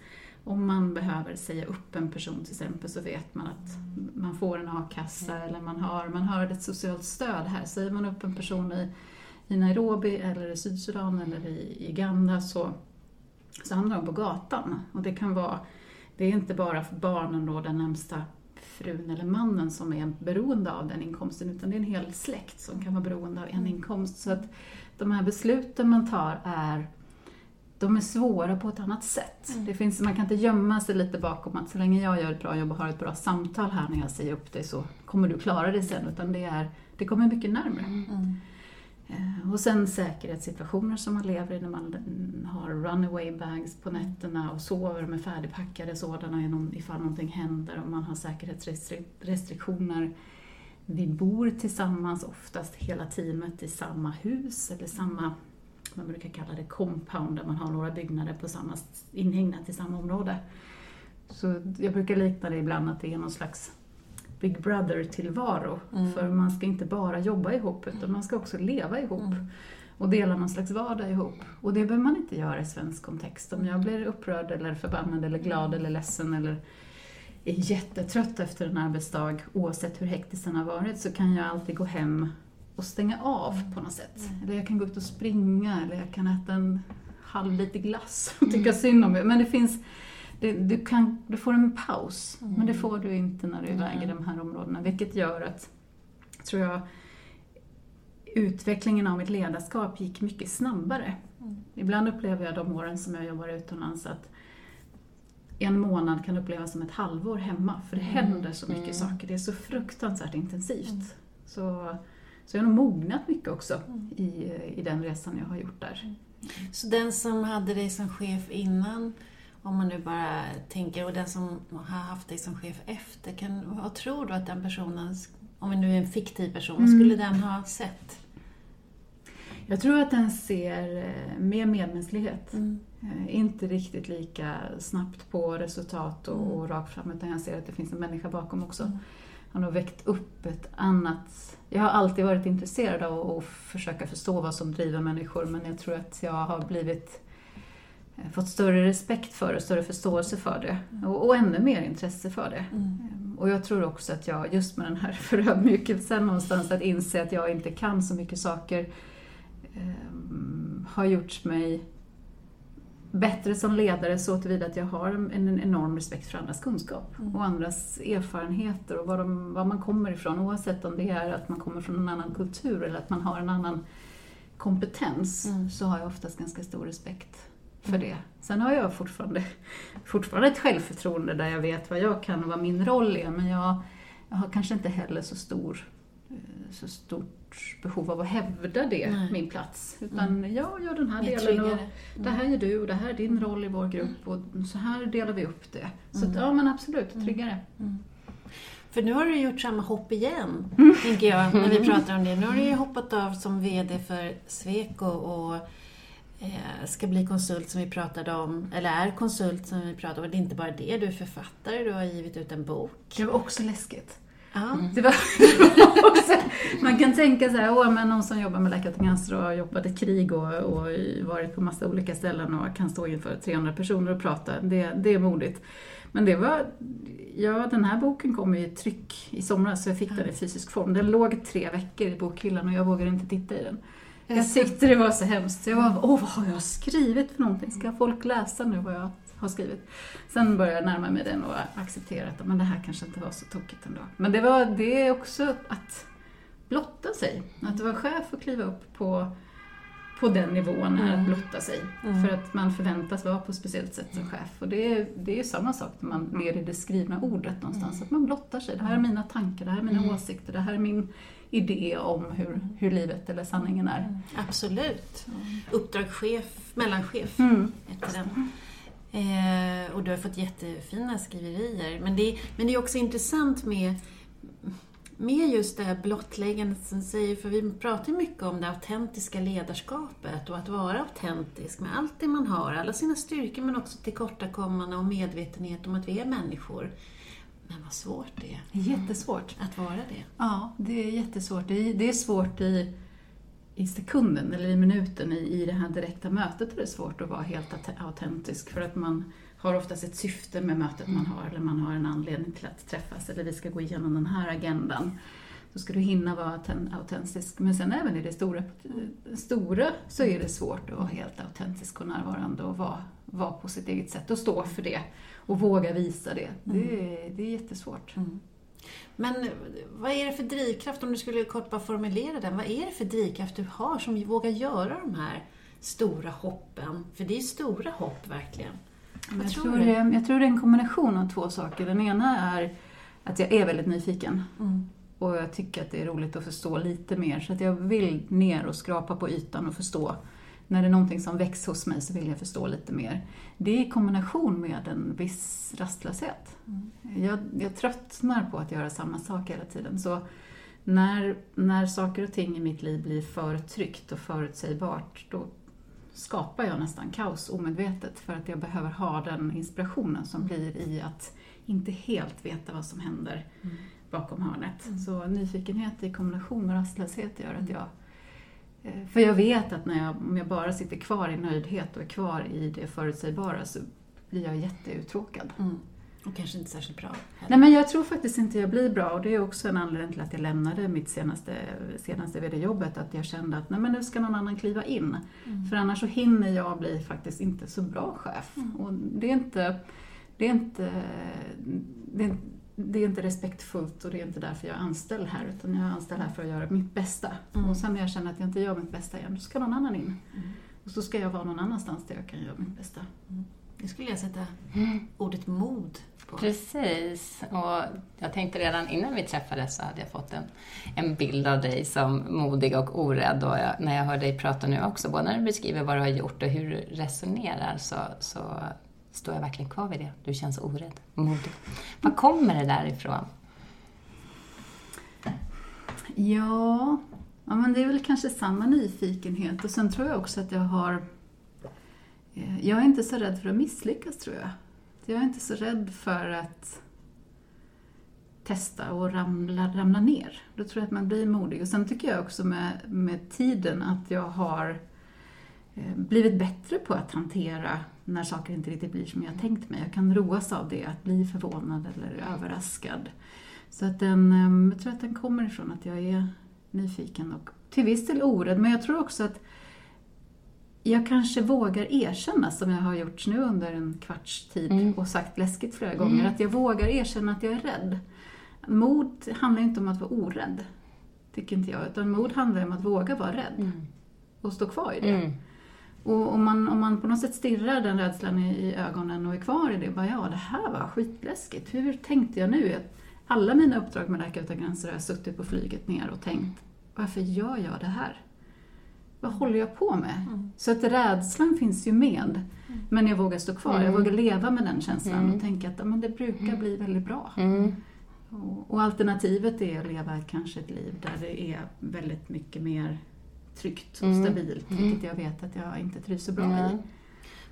om man behöver säga upp en person till exempel så vet man att man får en a-kassa mm. eller man har, man har ett socialt stöd här. Säger man upp en person i, i Nairobi eller i Sydsudan eller i, i Uganda så, så hamnar de på gatan. Och det kan vara, det är inte bara för barnen då, den närmsta frun eller mannen som är beroende av den inkomsten, utan det är en hel släkt som kan vara beroende av en inkomst. Så att de här besluten man tar är de är svåra på ett annat sätt. Mm. Det finns, man kan inte gömma sig lite bakom att så länge jag gör ett bra jobb och har ett bra samtal här när jag säger upp dig så kommer du klara dig sen, utan det, är, det kommer mycket närmare. Mm. Eh, och sen säkerhetssituationer som man lever i när man har runaway bags på nätterna och sover med färdigpackade sådana ifall någonting händer och man har säkerhetsrestriktioner vi bor tillsammans, oftast hela teamet i samma hus eller samma, man brukar kalla det compound, där man har några byggnader på samma, inhägnat i samma område. Så jag brukar likna det ibland att det är någon slags Big Brother-tillvaro. Mm. För man ska inte bara jobba ihop, utan man ska också leva ihop. Mm. Och dela någon slags vardag ihop. Och det behöver man inte göra i svensk kontext. Om jag blir upprörd eller förbannad eller glad eller ledsen eller är jättetrött efter en arbetsdag, oavsett hur hektisk den har varit, så kan jag alltid gå hem och stänga av på något sätt. Eller jag kan gå ut och springa, eller jag kan äta en halv liter glass och tycka synd om mig. Men det finns, det, du, kan, du får en paus, men det får du inte när du är iväg i de här områdena. Vilket gör att, tror jag, utvecklingen av mitt ledarskap gick mycket snabbare. Ibland upplever jag de åren som jag jobbar utomlands att en månad kan upplevas som ett halvår hemma, för det händer så mycket saker. Det är så fruktansvärt intensivt. Så, så jag har nog mognat mycket också i, i den resan jag har gjort där. Så den som hade dig som chef innan, om man nu bara tänker, och den som har haft dig som chef efter, kan, vad tror du att den personen, om vi nu är en fiktiv person, vad skulle den ha sett? Jag tror att den ser eh, mer medmänsklighet. Mm. Eh, Inte riktigt lika snabbt på resultat och, och rakt fram, utan jag ser att det finns en människa bakom också. Han har väckt upp ett annat... Jag har alltid varit intresserad av att försöka förstå vad som driver människor, men jag tror att jag har blivit eh, fått större respekt för det, större förståelse för det och, och ännu mer intresse för det. Mm. Och jag tror också att jag, just med den här förödmjukelsen någonstans, att inse att jag inte kan så mycket saker, ehm, har gjort mig bättre som ledare så tillvida att jag har en, en enorm respekt för andras kunskap och andras erfarenheter och var, de, var man kommer ifrån. Oavsett om det är att man kommer från en annan kultur eller att man har en annan kompetens Mm. så har jag oftast ganska stor respekt för det. Sen har jag fortfarande, fortfarande ett självförtroende där jag vet vad jag kan och vad min roll är men jag, jag har kanske inte heller så stor så stort behov av att hävda det, Nej. min plats. Utan jag gör den här delen och det här är du och det här är din roll i vår grupp och så här delar vi upp det. Så Mm. ja men absolut, tryggare. För nu har du gjort samma hopp igen, Mm. tänker jag, när vi pratar om det. Nu har du ju hoppat av som VD för Sweco och eh, ska bli konsult som vi pratade om, eller är konsult som vi pratade om. Det är inte bara det, du är författare, du har givit ut en bok. Det var också läskigt. Ja. Det var, det var man kan tänka så här, åh men någon som jobbar med cancer och har jobbat i krig och, och varit på massa olika ställen och kan stå inför 300 personer och prata, det, det är modigt. Men det var, ja den här boken kom i tryck i somras så jag fick den i fysisk form. Den låg tre veckor i bokhyllan och jag vågade inte titta i den. Jag tyckte det var så hemskt. Jag var, åh vad har jag skrivit för någonting? Ska folk läsa nu vad jag har skrivit? Sen började jag närma mig den och acceptera att men det här kanske inte var så tokigt ändå. Men det, var, det är också att blotta sig. Att vara chef och kliva upp på, på den nivån är att blotta sig. Mm. För att man förväntas vara på ett speciellt sätt som chef. Och det är, det är ju samma sak när man ler i det skrivna ordet någonstans. Att man blottar sig. Det här är mina tankar, det här är mina åsikter, det här är min idé om hur, hur livet eller sanningen är. Absolut. Uppdragschef, mellanchef Mm. heter den. Eh, och du har fått jättefina skriverier. Men det, men det är också intressant med, med just det här blottläggandet som säger, för vi pratar ju mycket om det autentiska ledarskapet och att vara autentisk med allt det man har, alla sina styrkor men också tillkortakommande och medvetenhet om att vi är människor. Men vad svårt det är Jättesvårt. att vara det. Ja, det är jättesvårt. Det är, det är svårt i, i sekunden eller i minuten i, i det här direkta mötet. är Det svårt att vara helt aut- autentisk för att man har oftast ett syfte med mötet man har eller man har en anledning till att träffas eller vi ska gå igenom den här agendan. Då ska du hinna vara auten- autentisk. Men sen även i det stora, stora så är det svårt att vara helt autentisk och närvarande och vara, vara på sitt eget sätt och stå för det och våga visa det. Det, är, det är jättesvårt. Men vad är det för drivkraft, om du skulle kort bara formulera den, vad är det för drivkraft du har som vågar göra de här stora hoppen? För det är stora hopp verkligen. Vad Jag tror det, jag tror det är en kombination av två saker. Den ena är att jag är väldigt nyfiken Mm. och jag tycker att det är roligt att förstå lite mer. Så att jag vill ner och skrapa på ytan och förstå. När det är någonting som väcks hos mig så vill jag förstå lite mer. Det är i kombination med en viss rastlöshet. Jag, jag tröttnar på att göra samma sak hela tiden. Så när, när saker och ting i mitt liv blir för tryggt och förutsägbart, då skapar jag nästan kaos omedvetet för att jag behöver ha den inspirationen som blir i att inte helt veta vad som händer Mm. bakom hörnet. Mm. Så nyfikenhet i kombination med rastlöshet gör att jag eh, för jag vet att när jag, om jag bara sitter kvar i nöjdhet och är kvar i det förutsägbara så blir jag jätteuttråkad. Mm. Och kanske inte särskilt bra. heller. Nej men jag tror faktiskt inte jag blir bra och det är också en anledning till att jag lämnade mitt senaste, senaste VD-jobbet. Att jag kände att nej men nu ska någon annan kliva in. Mm. För annars så hinner jag bli faktiskt inte så bra chef. Mm. Och det är inte, det är inte, det är, det är inte respektfullt och det är inte därför jag är anställd här. Utan jag är anställd här för att göra mitt bästa. Mm. Och sen när jag känner att jag inte gör mitt bästa igen, då ska någon annan in. Mm. Och så ska jag vara någon annanstans där jag kan göra mitt bästa. Det skulle jag sätta Mm. ordet mod på. Precis. Och jag tänkte redan innan vi träffades så hade jag fått en, en bild av dig som modig och orädd. Och jag, när jag hör dig prata nu också, både när du beskriver vad du har gjort och hur du resonerar, så, så står jag verkligen kvar vid det. Du känns orädd modig. Var kommer det där ifrån? Ja, ja men det är väl kanske samma nyfikenhet. Och sen tror jag också att jag har... Eh, jag är inte så rädd för att misslyckas, tror jag. Jag är inte så rädd för att testa och ramla, ramla ner. Då tror jag att man blir modig. Och sen tycker jag också med, med tiden att jag har eh, blivit bättre på att hantera när saker inte riktigt blir som jag tänkt mig. Jag kan roas av det, att bli förvånad eller överraskad. Så att den, eh, jag tror att den kommer ifrån att jag är nyfiken och till viss del orädd. Men jag tror också att jag kanske vågar erkänna, som jag har gjort nu under en kvarts tid Mm. och sagt läskigt flera gånger, att jag vågar erkänna att jag är rädd. Mod handlar inte om att vara orädd, tycker inte jag. Utan mod handlar om att våga vara rädd och stå kvar i det. Mm. Och om man, om man på något sätt stirrar den rädslan i, i ögonen och är kvar i det, bara ja, det här var skitläskigt. Hur tänkte jag nu? Alla mina uppdrag med Läkare Utan Gränser har jag suttit på flyget ner och tänkt, varför gör jag det här? Vad håller jag på med? Mm. Så att rädslan finns ju med, men jag vågar stå kvar. Jag Mm. vågar leva med den känslan Mm. och tänka att men det brukar bli väldigt bra. Mm. Och, och alternativet är att leva kanske ett liv där det är väldigt mycket mer tryggt och Mm. stabilt, Mm. vilket jag vet att jag inte trivs så bra Ja. i.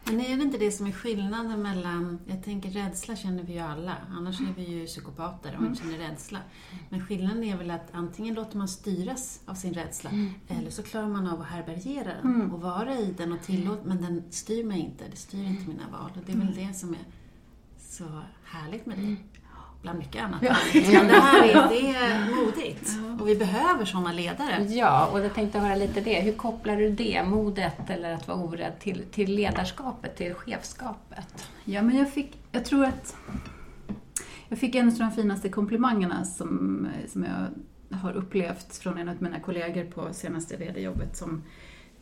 Men är det inte det som är skillnaden mellan, jag tänker rädsla känner vi ju alla, annars är vi ju psykopater om vi inte känner rädsla. Men skillnaden är väl att antingen låter man styras av sin rädsla, eller så klarar man av att härbärgera den Mm. och vara i den och tillåta, men den styr mig inte, det styr inte mina val. Och det är väl det som är så härligt med det. Bland mycket annat. Ja. Men det här är, det är modigt. Och vi behöver sådana ledare. Ja, och jag tänkte höra lite det. Hur kopplar du det, modet eller att vara orädd, till, till ledarskapet, till chefskapet? Ja, men jag fick, jag tror att jag fick en av de finaste komplimangerna som, som jag har upplevt från en av mina kollegor på senaste VD-jobbet som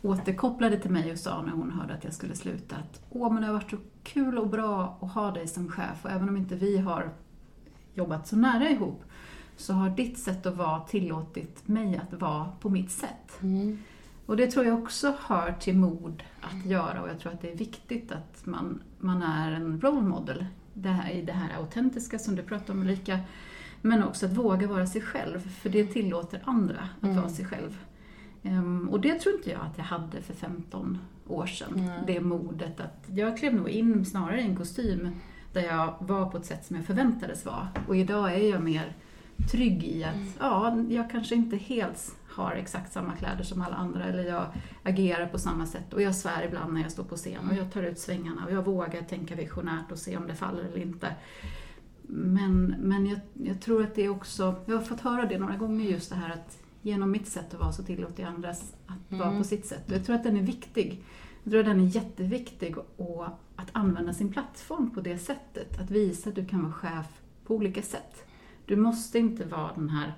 återkopplade till mig och sa när hon hörde att jag skulle sluta att Åh, men det har varit så kul och bra att ha dig som chef och även om inte vi har jobbat så nära ihop så har ditt sätt att vara tillåtit mig att vara på mitt sätt. Mm. Och det tror jag också hör till mod att göra och jag tror att det är viktigt att man, man är en role model det här, i det här autentiska som du pratar om Ulrika. Men också att våga vara sig själv, för det tillåter andra att Mm. vara sig själv. Ehm, och det tror inte jag att jag hade för 15 år sedan, Nej. det modet. att Jag klev nog in snarare i en kostym där jag var på ett sätt som jag förväntades vara. Och idag är jag mer trygg i att, ja, jag kanske inte helt har exakt samma kläder som alla andra eller jag agerar på samma sätt och jag svär ibland när jag står på scen och jag tar ut svängarna och jag vågar tänka visionärt och se om det faller eller inte. Men, men jag, jag tror att det är också, jag har fått höra det några gånger just det här att genom mitt sätt att vara så tillåter jag andras att vara Mm. på sitt sätt. Och jag tror att den är viktig. Jag tror att den är jätteviktig och att använda sin plattform på det sättet. Att visa att du kan vara chef på olika sätt. Du måste inte vara den här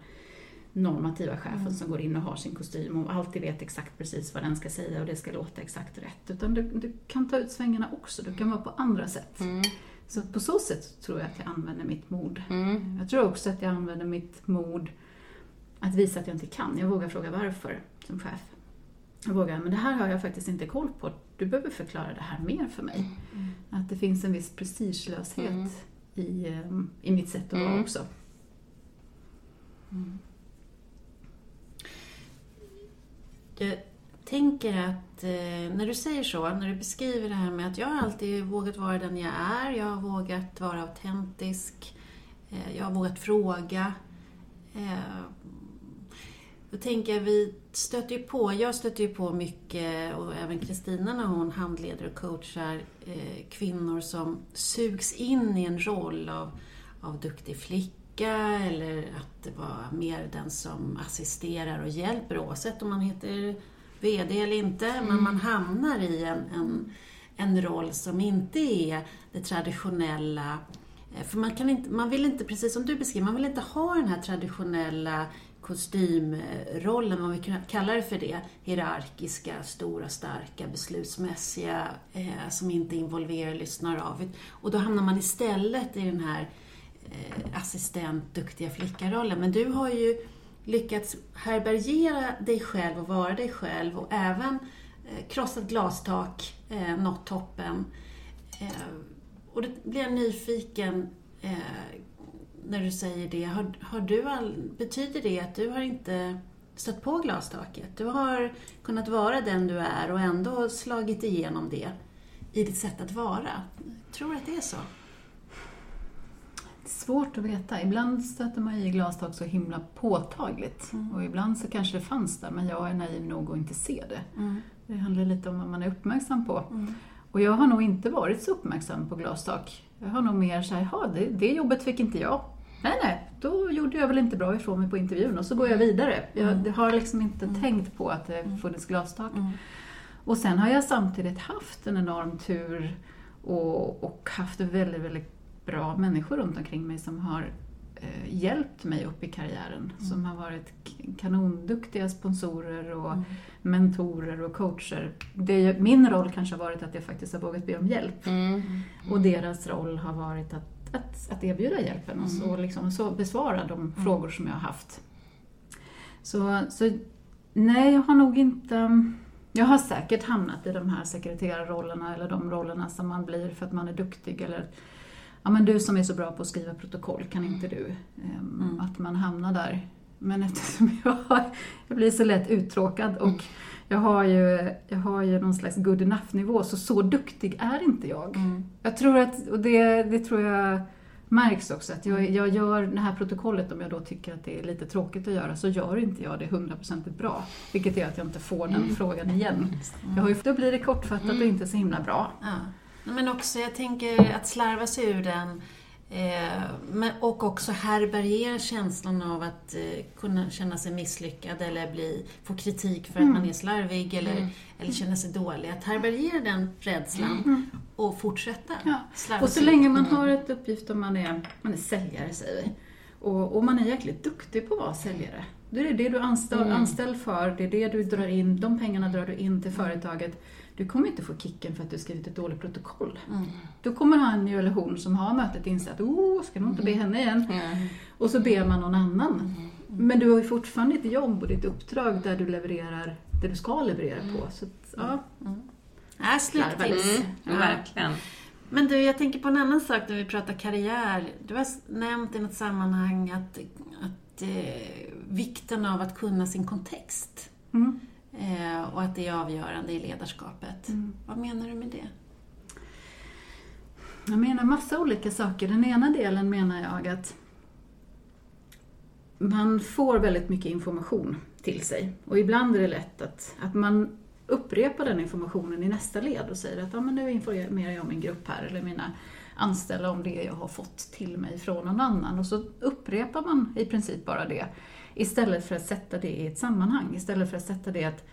normativa chefen som går in och har sin kostym och alltid vet exakt precis vad den ska säga och det ska låta exakt rätt. Utan du, du kan ta ut svängarna också, du kan vara på andra sätt. Mm. Så på så sätt tror jag att jag använder mitt mod. Mm. Jag tror också att jag använder mitt mod att visa att jag inte kan. Jag vågar fråga varför som chef. Jag vågar, men det här har jag faktiskt inte koll på. Du behöver förklara det här mer för mig. Att det finns en viss prestigelöshet Mm. i, eh, i mitt sätt att vara Mm. också. Jag tänker att eh, när du säger så, när du beskriver det här med att jag har alltid vågat vara den jag är, jag har vågat vara autentisk, eh, jag har vågat fråga. Eh, då tänker jag, vi stöter ju på, jag stöter ju på mycket, och även Kristina när hon handleder och coachar eh, kvinnor som sugs in i en roll av, av duktig flicka eller att vara mer den som assisterar och hjälper oavsett om man heter VD eller inte, mm. men man hamnar i en, en, en roll som inte är det traditionella för man, kan inte, man vill inte, precis som du beskriver, man vill inte ha den här traditionella kostymrollen, om vi kallar kalla det för det, hierarkiska, stora, starka, beslutsmässiga, eh, som inte involverar, lyssnar av. Och då hamnar man istället i den här eh, assistent, duktiga flicka-rollen. Men du har ju lyckats härbärgera dig själv och vara dig själv och även eh, krossat glastak, eh, nått toppen. Eh, och då blir jag nyfiken, eh, när du säger det. Har, har du all, betyder det att du har inte stött på glastaket? Du har kunnat vara den du är och ändå slagit igenom det i ditt sätt att vara. Tror du att det är så? Svårt att veta. Ibland stöter man i glastak så himla påtagligt. Mm. Och ibland så kanske det fanns där, men jag är naiv nog att inte se det. Mm. Det handlar lite om vad man är uppmärksam på. Mm. Och jag har nog inte varit så uppmärksam på glastak. Jag har nog mer såhär, jaha, det, det jobbet fick inte jag. Nej, nej, då gjorde jag väl inte bra ifrån mig på intervjun och så går jag vidare. Jag mm. har liksom inte mm. tänkt på att det mm. funnits glastak. Mm. Och sen har jag samtidigt haft en enorm tur och, och haft väldigt, väldigt bra människor runt omkring mig som har eh, hjälpt mig upp i karriären. Mm. Som har varit kanonduktiga sponsorer och mm. mentorer och coacher. Det, min roll kanske har varit att jag faktiskt har vågat be om hjälp. Mm. Och deras roll har varit att att, att erbjuda hjälpen och så, mm. liksom, så besvara de mm. frågor som jag har haft. Så, så nej, jag har nog inte... Jag har säkert hamnat i de här sekreterarrollerna eller de rollerna som man blir för att man är duktig eller ja men du som är så bra på att skriva protokoll, kan inte du? Um, mm. Att man hamnar där. Men eftersom jag, jag blir så lätt uttråkad och mm. Jag har ju, jag har ju någon slags good enough-nivå, så så duktig är inte jag. Mm. Jag tror att, och det, det tror jag märks också, att jag, jag gör det här protokollet, om jag då tycker att det är lite tråkigt att göra, så gör inte jag det hundraprocentigt bra. Vilket gör att jag inte får den mm. frågan igen. Jag har ju, då blir det kortfattat och mm. inte så himla bra. Ja. Men också, jag tänker att slarva sig ur den men, och också härbärgera känslan av att eh, kunna känna sig misslyckad eller bli, få kritik för mm. att man är slarvig eller, mm. eller känna sig dålig. Att härbärgera den rädslan mm. och fortsätta ja. Och så länge man har ett uppgift om man är, man är säljare, säger vi, och, och man är jäkligt duktig på att vara säljare. Det är det du är anställd, mm. anställd för, det är det du drar in, de pengarna drar du in till företaget du kommer inte få kicken för att du skrivit ett dåligt protokoll. Mm. Då kommer han ju eller hon som har mötet inse att oh, ska nog inte be henne igen. Mm. Och så ber man någon annan. Mm. Men du har ju fortfarande ditt jobb och ditt uppdrag där du levererar det du ska leverera på. Så att, ja. Mm. Äh, sluttips. Mm. Verkligen. Men du, jag tänker på en annan sak när vi pratar karriär. Du har nämnt i något sammanhang att, att eh, vikten av att kunna sin kontext. Mm. Eh, och att det är avgörande i ledarskapet. Mm. Vad menar du med det? Jag menar massa olika saker. Den ena delen menar jag att man får väldigt mycket information till sig. Och ibland är det lätt att, att man upprepar den informationen i nästa led och säger att ja, men nu informerar jag min grupp här, eller mina anställda om det jag har fått till mig från någon annan. Och så upprepar man i princip bara det. Istället för att sätta det i ett sammanhang, istället för att sätta det att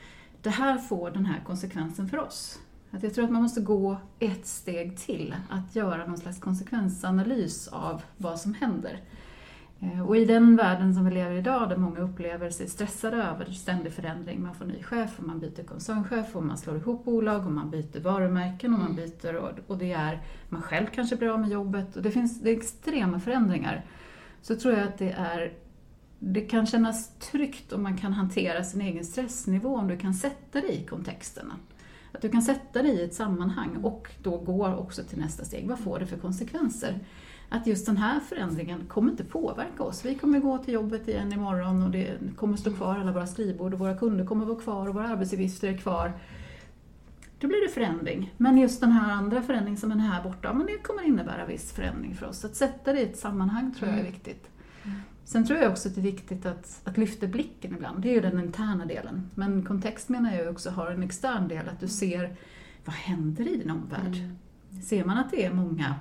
det här får den här konsekvensen för oss. Att jag tror att man måste gå ett steg till, att göra någon slags konsekvensanalys av vad som händer. Eh, och i den världen som vi lever i idag, där många upplever sig stressade över ständig förändring, man får ny chef och man byter koncernchef och man slår ihop bolag och man byter varumärken och man mm. byter och, och det är, man själv kanske blir av med jobbet och det finns det extrema förändringar. Så tror jag att det är det kan kännas tryggt om man kan hantera sin egen stressnivå, om du kan sätta dig i kontexterna. Att du kan sätta dig i ett sammanhang och då gå också till nästa steg. Vad får det för konsekvenser? att just den här förändringen kommer inte påverka oss. Vi kommer gå till jobbet igen imorgon och det kommer stå kvar alla våra skrivbord och våra kunder kommer vara kvar och våra arbetsuppgifter är kvar. Då blir det förändring. Men just den här andra förändringen som är här borta, men det kommer innebära viss förändring för oss. Att sätta det i ett sammanhang tror jag är viktigt. Sen tror jag också att det är viktigt att, att lyfta blicken ibland. Det är ju den interna delen. Men kontext menar jag också har en extern del, att du ser vad händer i din omvärld? Mm. Ser man att det är många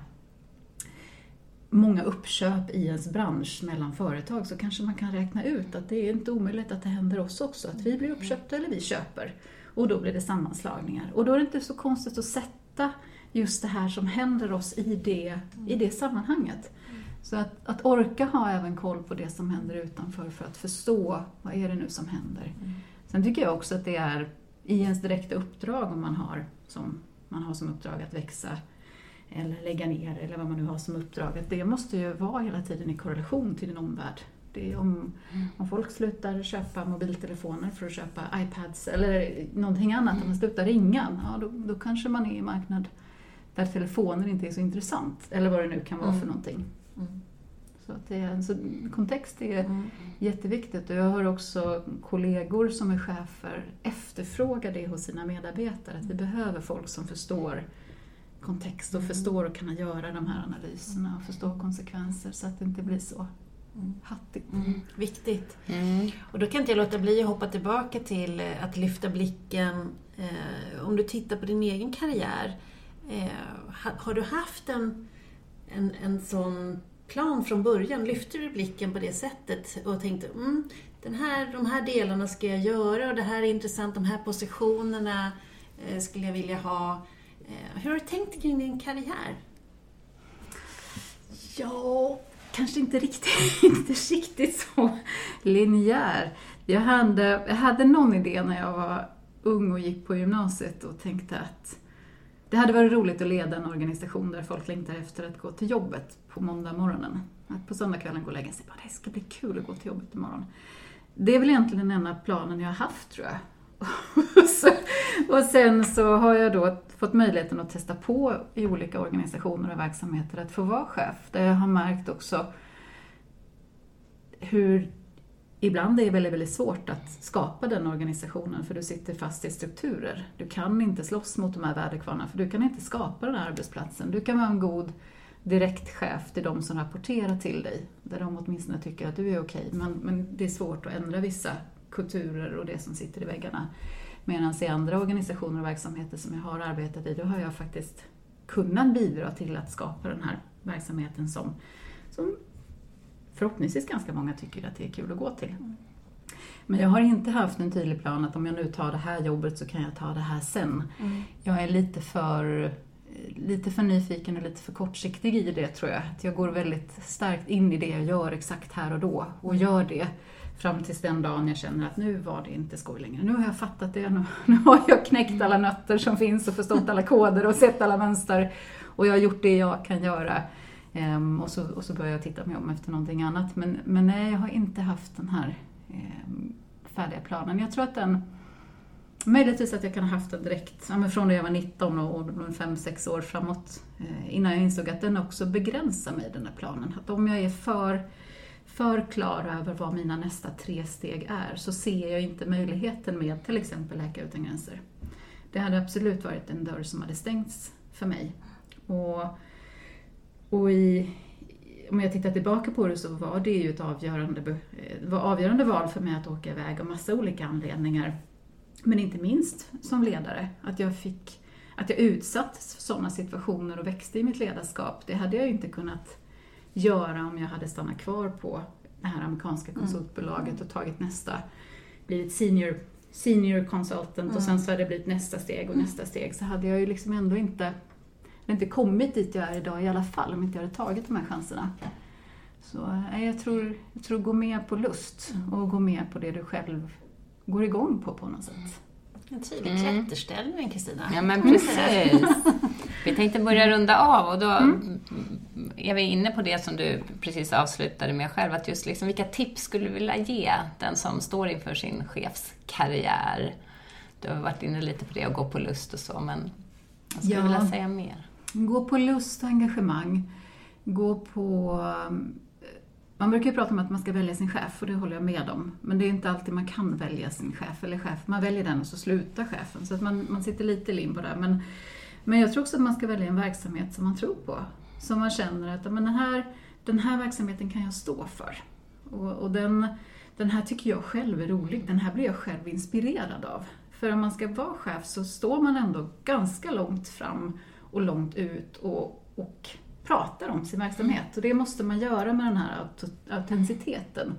många uppköp i ens bransch mellan företag så kanske man kan räkna ut att det är inte omöjligt att det händer oss också, att vi blir uppköpta eller vi köper. Och då blir det sammanslagningar. Och då är det inte så konstigt att sätta just det här som händer oss i det, i det sammanhanget. Så att, att orka ha även koll på det som händer utanför för att förstå vad är det nu som händer. Sen tycker jag också att det är i ens direkta uppdrag om man har som, man har som uppdrag att växa eller lägga ner eller vad man nu har som uppdrag. Att det måste ju vara hela tiden i korrelation till din omvärld. Det är om, mm. om folk slutar köpa mobiltelefoner för att köpa iPads eller någonting annat, mm. om man slutar ringa, ja, då, då kanske man är i en marknad där telefoner inte är så intressant. Eller vad det nu kan vara mm. för någonting. Mm. Så, att det är, så kontext är mm. jätteviktigt och jag har också kollegor som är chefer efterfråga det hos sina medarbetare, att vi behöver folk som förstår kontext och mm. förstår och kan göra de här analyserna och förstå konsekvenser så att det inte blir så mm. hattigt. Mm. Viktigt. Mm. Och då kan inte jag låta bli att hoppa tillbaka till eh, att lyfta blicken. Eh, om du tittar på din egen karriär, eh, har du haft en, en, en sån plan från början? Lyfte du blicken på det sättet och tänkte mm, den här, de här delarna ska jag göra och det här är intressant, de här positionerna eh, skulle jag vilja ha. Eh, hur har du tänkt kring din karriär? Ja, kanske inte riktigt, inte riktigt så linjär. Jag hade, jag hade någon idé när jag var ung och gick på gymnasiet och tänkte att det hade varit roligt att leda en organisation där folk längtar efter att gå till jobbet på måndag morgonen. Att på söndagskvällen gå och lägga sig. Det ska bli kul att gå till jobbet imorgon. Det är väl egentligen den enda planen jag har haft tror jag. och sen så har jag då fått möjligheten att testa på i olika organisationer och verksamheter att få vara chef. Där jag har märkt också hur ibland är det väldigt, väldigt svårt att skapa den organisationen för du sitter fast i strukturer. Du kan inte slåss mot de här väderkvarnarna för du kan inte skapa den här arbetsplatsen. Du kan vara en god direktchef till de som rapporterar till dig, där de åtminstone tycker att du är okej. Men, men det är svårt att ändra vissa kulturer och det som sitter i väggarna. Medan i andra organisationer och verksamheter som jag har arbetat i, då har jag faktiskt kunnat bidra till att skapa den här verksamheten som, som förhoppningsvis ganska många tycker att det är kul att gå till. Men jag har inte haft en tydlig plan att om jag nu tar det här jobbet så kan jag ta det här sen. Mm. Jag är lite för, lite för nyfiken och lite för kortsiktig i det tror jag. Att jag går väldigt starkt in i det jag gör exakt här och då och mm. gör det fram tills den dagen jag känner att nu var det inte skoj längre. Nu har jag fattat det, nu, nu har jag knäckt alla nötter som finns och förstått alla koder och sett alla mönster och jag har gjort det jag kan göra. Ehm, och, så, och så började jag titta mig om efter någonting annat. Men, men nej, jag har inte haft den här ehm, färdiga planen. Jag tror att den Möjligtvis att jag kan ha haft den direkt, ja, från när jag var 19 och, och 5-6 år framåt, eh, innan jag insåg att den också begränsar mig, den här planen. Att om jag är för, för klar över vad mina nästa tre steg är, så ser jag inte möjligheten med till exempel Läkare Utan Gränser. Det hade absolut varit en dörr som hade stängts för mig. Och och i, om jag tittar tillbaka på det så var det ju ett avgörande, var avgörande val för mig att åka iväg av massa olika anledningar. Men inte minst som ledare, att jag fick att jag utsattes för sådana situationer och växte i mitt ledarskap. Det hade jag ju inte kunnat göra om jag hade stannat kvar på det här amerikanska mm. konsultbolaget och tagit nästa, blivit senior, senior consultant mm. och sen så hade det blivit nästa steg och nästa steg. Så hade jag ju liksom ändå inte inte kommit dit jag är idag i alla fall om inte jag hade tagit de här chanserna. Så nej, jag tror, jag tror gå med på lust och gå med på det du själv går igång på på något sätt. En tydlig mm. klätterställning, Kristina. Ja, men precis. Vi tänkte börja runda av och då mm. är vi inne på det som du precis avslutade med själv, att just liksom, vilka tips skulle du vilja ge den som står inför sin chefskarriär? Du har varit inne lite på det och gå på lust och så, men vad skulle du ja. vilja säga mer? Gå på lust och engagemang. gå på... Um, man brukar ju prata om att man ska välja sin chef och det håller jag med om. Men det är inte alltid man kan välja sin chef eller chef. Man väljer den och så slutar chefen. Så att man, man sitter lite i limbo där. Men, men jag tror också att man ska välja en verksamhet som man tror på. Som man känner att men den, här, den här verksamheten kan jag stå för. Och, och den, den här tycker jag själv är rolig. Den här blir jag själv inspirerad av. För om man ska vara chef så står man ändå ganska långt fram och långt ut och, och pratar om sin verksamhet. Och det måste man göra med den här autenticiteten.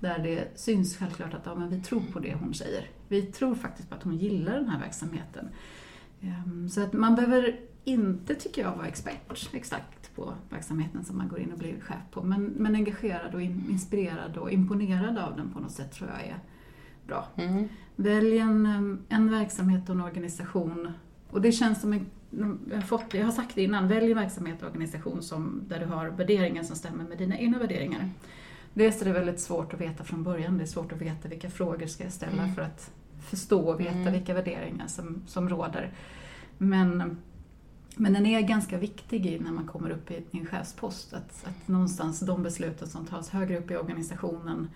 Där det syns självklart att ja, men vi tror på det hon säger. Vi tror faktiskt på att hon gillar den här verksamheten. Ehm, så att man behöver inte, tycker jag, vara expert exakt på verksamheten som man går in och blir chef på. Men, men engagerad och inspirerad och imponerad av den på något sätt tror jag är bra. Mm. Välj en, en verksamhet och en organisation. Och det känns som en jag, fått, jag har sagt det innan, välj verksamhet och organisation som, där du har värderingar som stämmer med dina egna värderingar. Dels är det väldigt svårt att veta från början, det är svårt att veta vilka frågor ska jag ställa mm. för att förstå och veta mm. vilka värderingar som, som råder. Men, men den är ganska viktig när man kommer upp i en chefspost, att, att någonstans de besluten som tas högre upp i organisationen,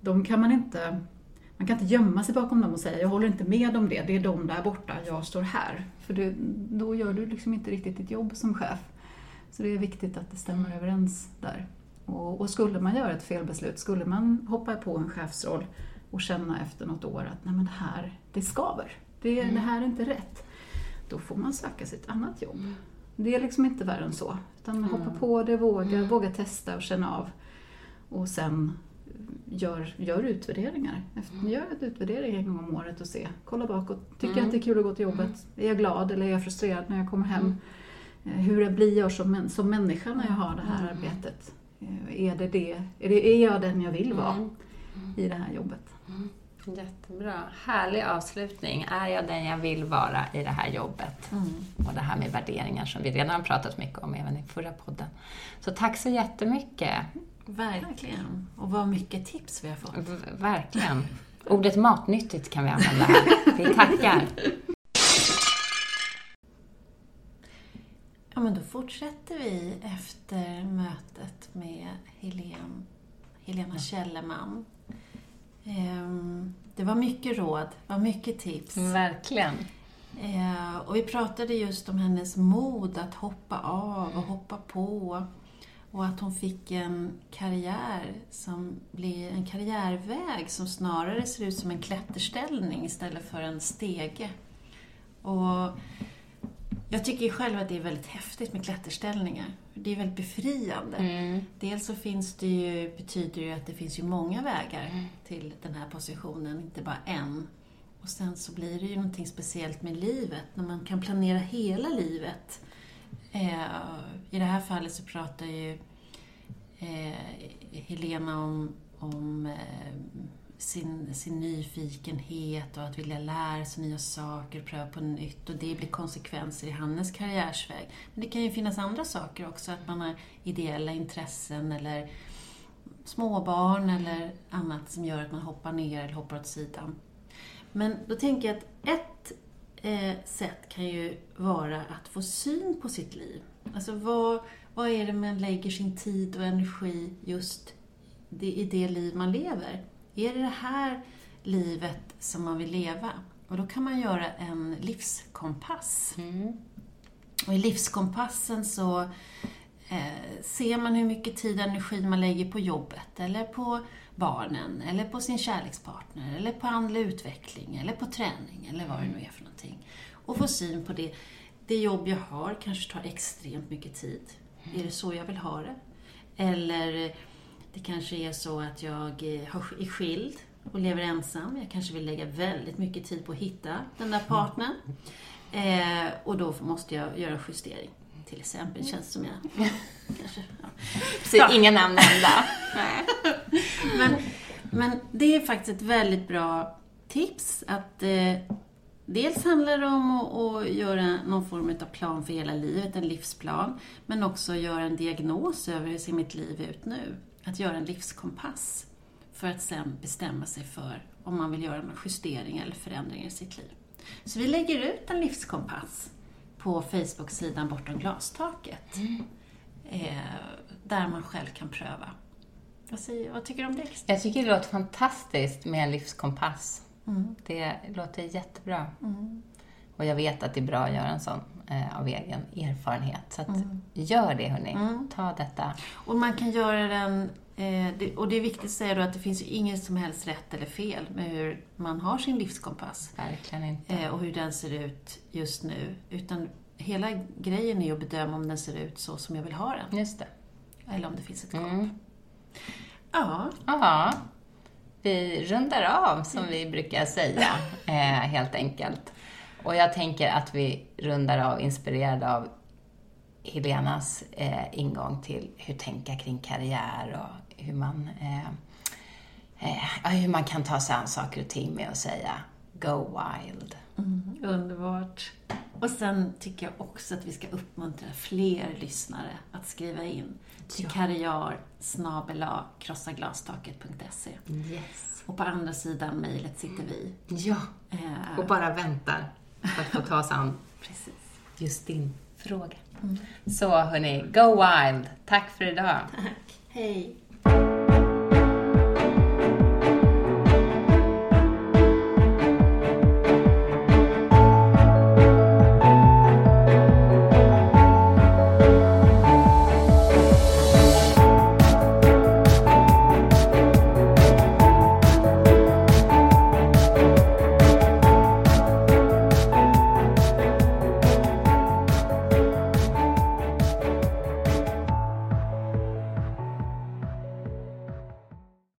de kan man inte man kan inte gömma sig bakom dem och säga jag håller inte med om det, det är de där borta, jag står här. För det, då gör du liksom inte riktigt ditt jobb som chef. Så det är viktigt att det stämmer överens där. Och, och skulle man göra ett felbeslut, skulle man hoppa på en chefsroll och känna efter något år att nej men det här, det skaver. Det, mm. det här är inte rätt. Då får man söka sig ett annat jobb. Mm. Det är liksom inte värre än så. Utan mm. hoppa på det, våga, mm. våga testa och känna av. Och sen gör, gör utvärderingar. Efter, gör en utvärdering en gång om året och se. Kolla bakåt. Tycker jag att det är kul att gå till jobbet? Är jag glad eller är jag frustrerad när jag kommer hem? Eh, hur blir jag som, som människa när jag har det här arbetet? Eh, är, det det, är, det, är jag den jag vill vara i det här jobbet? Jättebra. Härlig avslutning. Är jag den jag vill vara i det här jobbet? Mm. Och det här med värderingar som vi redan har pratat mycket om även i förra podden. Så tack så jättemycket. Verkligen. Och vad mycket tips vi har fått. V verkligen. Ordet matnyttigt kan vi använda här. Vi tackar. Ja, men då fortsätter vi efter mötet med Helen, Helena Källerman. Ehm, det var mycket råd, det var mycket tips. Verkligen. Ehm, och vi pratade just om hennes mod att hoppa av och hoppa på. Och att hon fick en karriär som blir en karriärväg som snarare ser ut som en klätterställning istället för en stege. Och jag tycker själv att det är väldigt häftigt med klätterställningar. Det är väldigt befriande. Mm. Dels så finns det ju, betyder det att det finns ju många vägar mm. till den här positionen, inte bara en. Och sen så blir det ju någonting speciellt med livet, när man kan planera hela livet Eh, I det här fallet så pratar ju eh, Helena om, om eh, sin, sin nyfikenhet och att vilja lära sig nya saker, pröva på nytt och det blir konsekvenser i hennes karriärsväg. Men det kan ju finnas andra saker också, att man har ideella intressen eller småbarn eller annat som gör att man hoppar ner eller hoppar åt sidan. Men då tänker jag att ett sätt kan ju vara att få syn på sitt liv. Alltså vad, vad är det man lägger sin tid och energi just i det liv man lever? Är det det här livet som man vill leva? Och då kan man göra en livskompass. Mm. Och i livskompassen så eh, ser man hur mycket tid och energi man lägger på jobbet, eller på barnen, eller på sin kärlekspartner, eller på andlig utveckling, eller på träning, eller vad det nu är för någonting. Och få syn på det. Det jobb jag har kanske tar extremt mycket tid. Är det så jag vill ha det? Eller det kanske är så att jag eh, är skild och lever ensam. Jag kanske vill lägga väldigt mycket tid på att hitta den där partnern. Eh, och då måste jag göra justering. Till exempel, känns det som jag... kanske, ja. Så inga namn nämnda. men, men det är faktiskt ett väldigt bra tips att eh, Dels handlar det om att, att, göra någon form av plan för hela livet, en livsplan, men också göra en diagnos över hur ser mitt liv ut nu? Att göra en livskompass för att sen bestämma sig för om man vill göra någon justering eller förändringar i sitt liv. Så vi lägger ut en livskompass på Facebook-sidan Bortom glastaket. Mm. eh, där man själv kan pröva. Vad, säger, vad tycker du om det? Jag tycker det låter fantastiskt med en livskompass. Mm. Det låter jättebra. Mm. Och jag vet att det är bra att göra en sån eh, av egen erfarenhet. Så att, Mm. gör det hörni. Mm. Ta detta. Och man kan göra den, eh, det, och det är viktigt att säga då att det finns ju inget som helst rätt eller fel med hur man har sin livskompass Verkligen inte. eh, och hur den ser ut just nu. Utan hela grejen är att bedöma om den ser ut så som jag vill ha den. Just det. Eller om det finns ett gap. Mm. Ja, Ja, vi rundar av som vi brukar säga, helt enkelt. Och jag tänker att vi rundar av inspirerade av Helenas eh, ingång till hur tänka kring karriär och hur man, eh, eh, hur man kan ta sig an saker och ting med att säga Go wild. mm, underbart. Och sen tycker jag också att vi ska uppmuntra fler lyssnare att skriva in till Ja. karriär krossaglastaket.se. Yes. Och på andra sidan mejlet sitter vi. Ja, Eh, och bara väntar att få ta sig an precis. just din fråga. Så hörni, go wild. Tack för idag. Tack. Hej.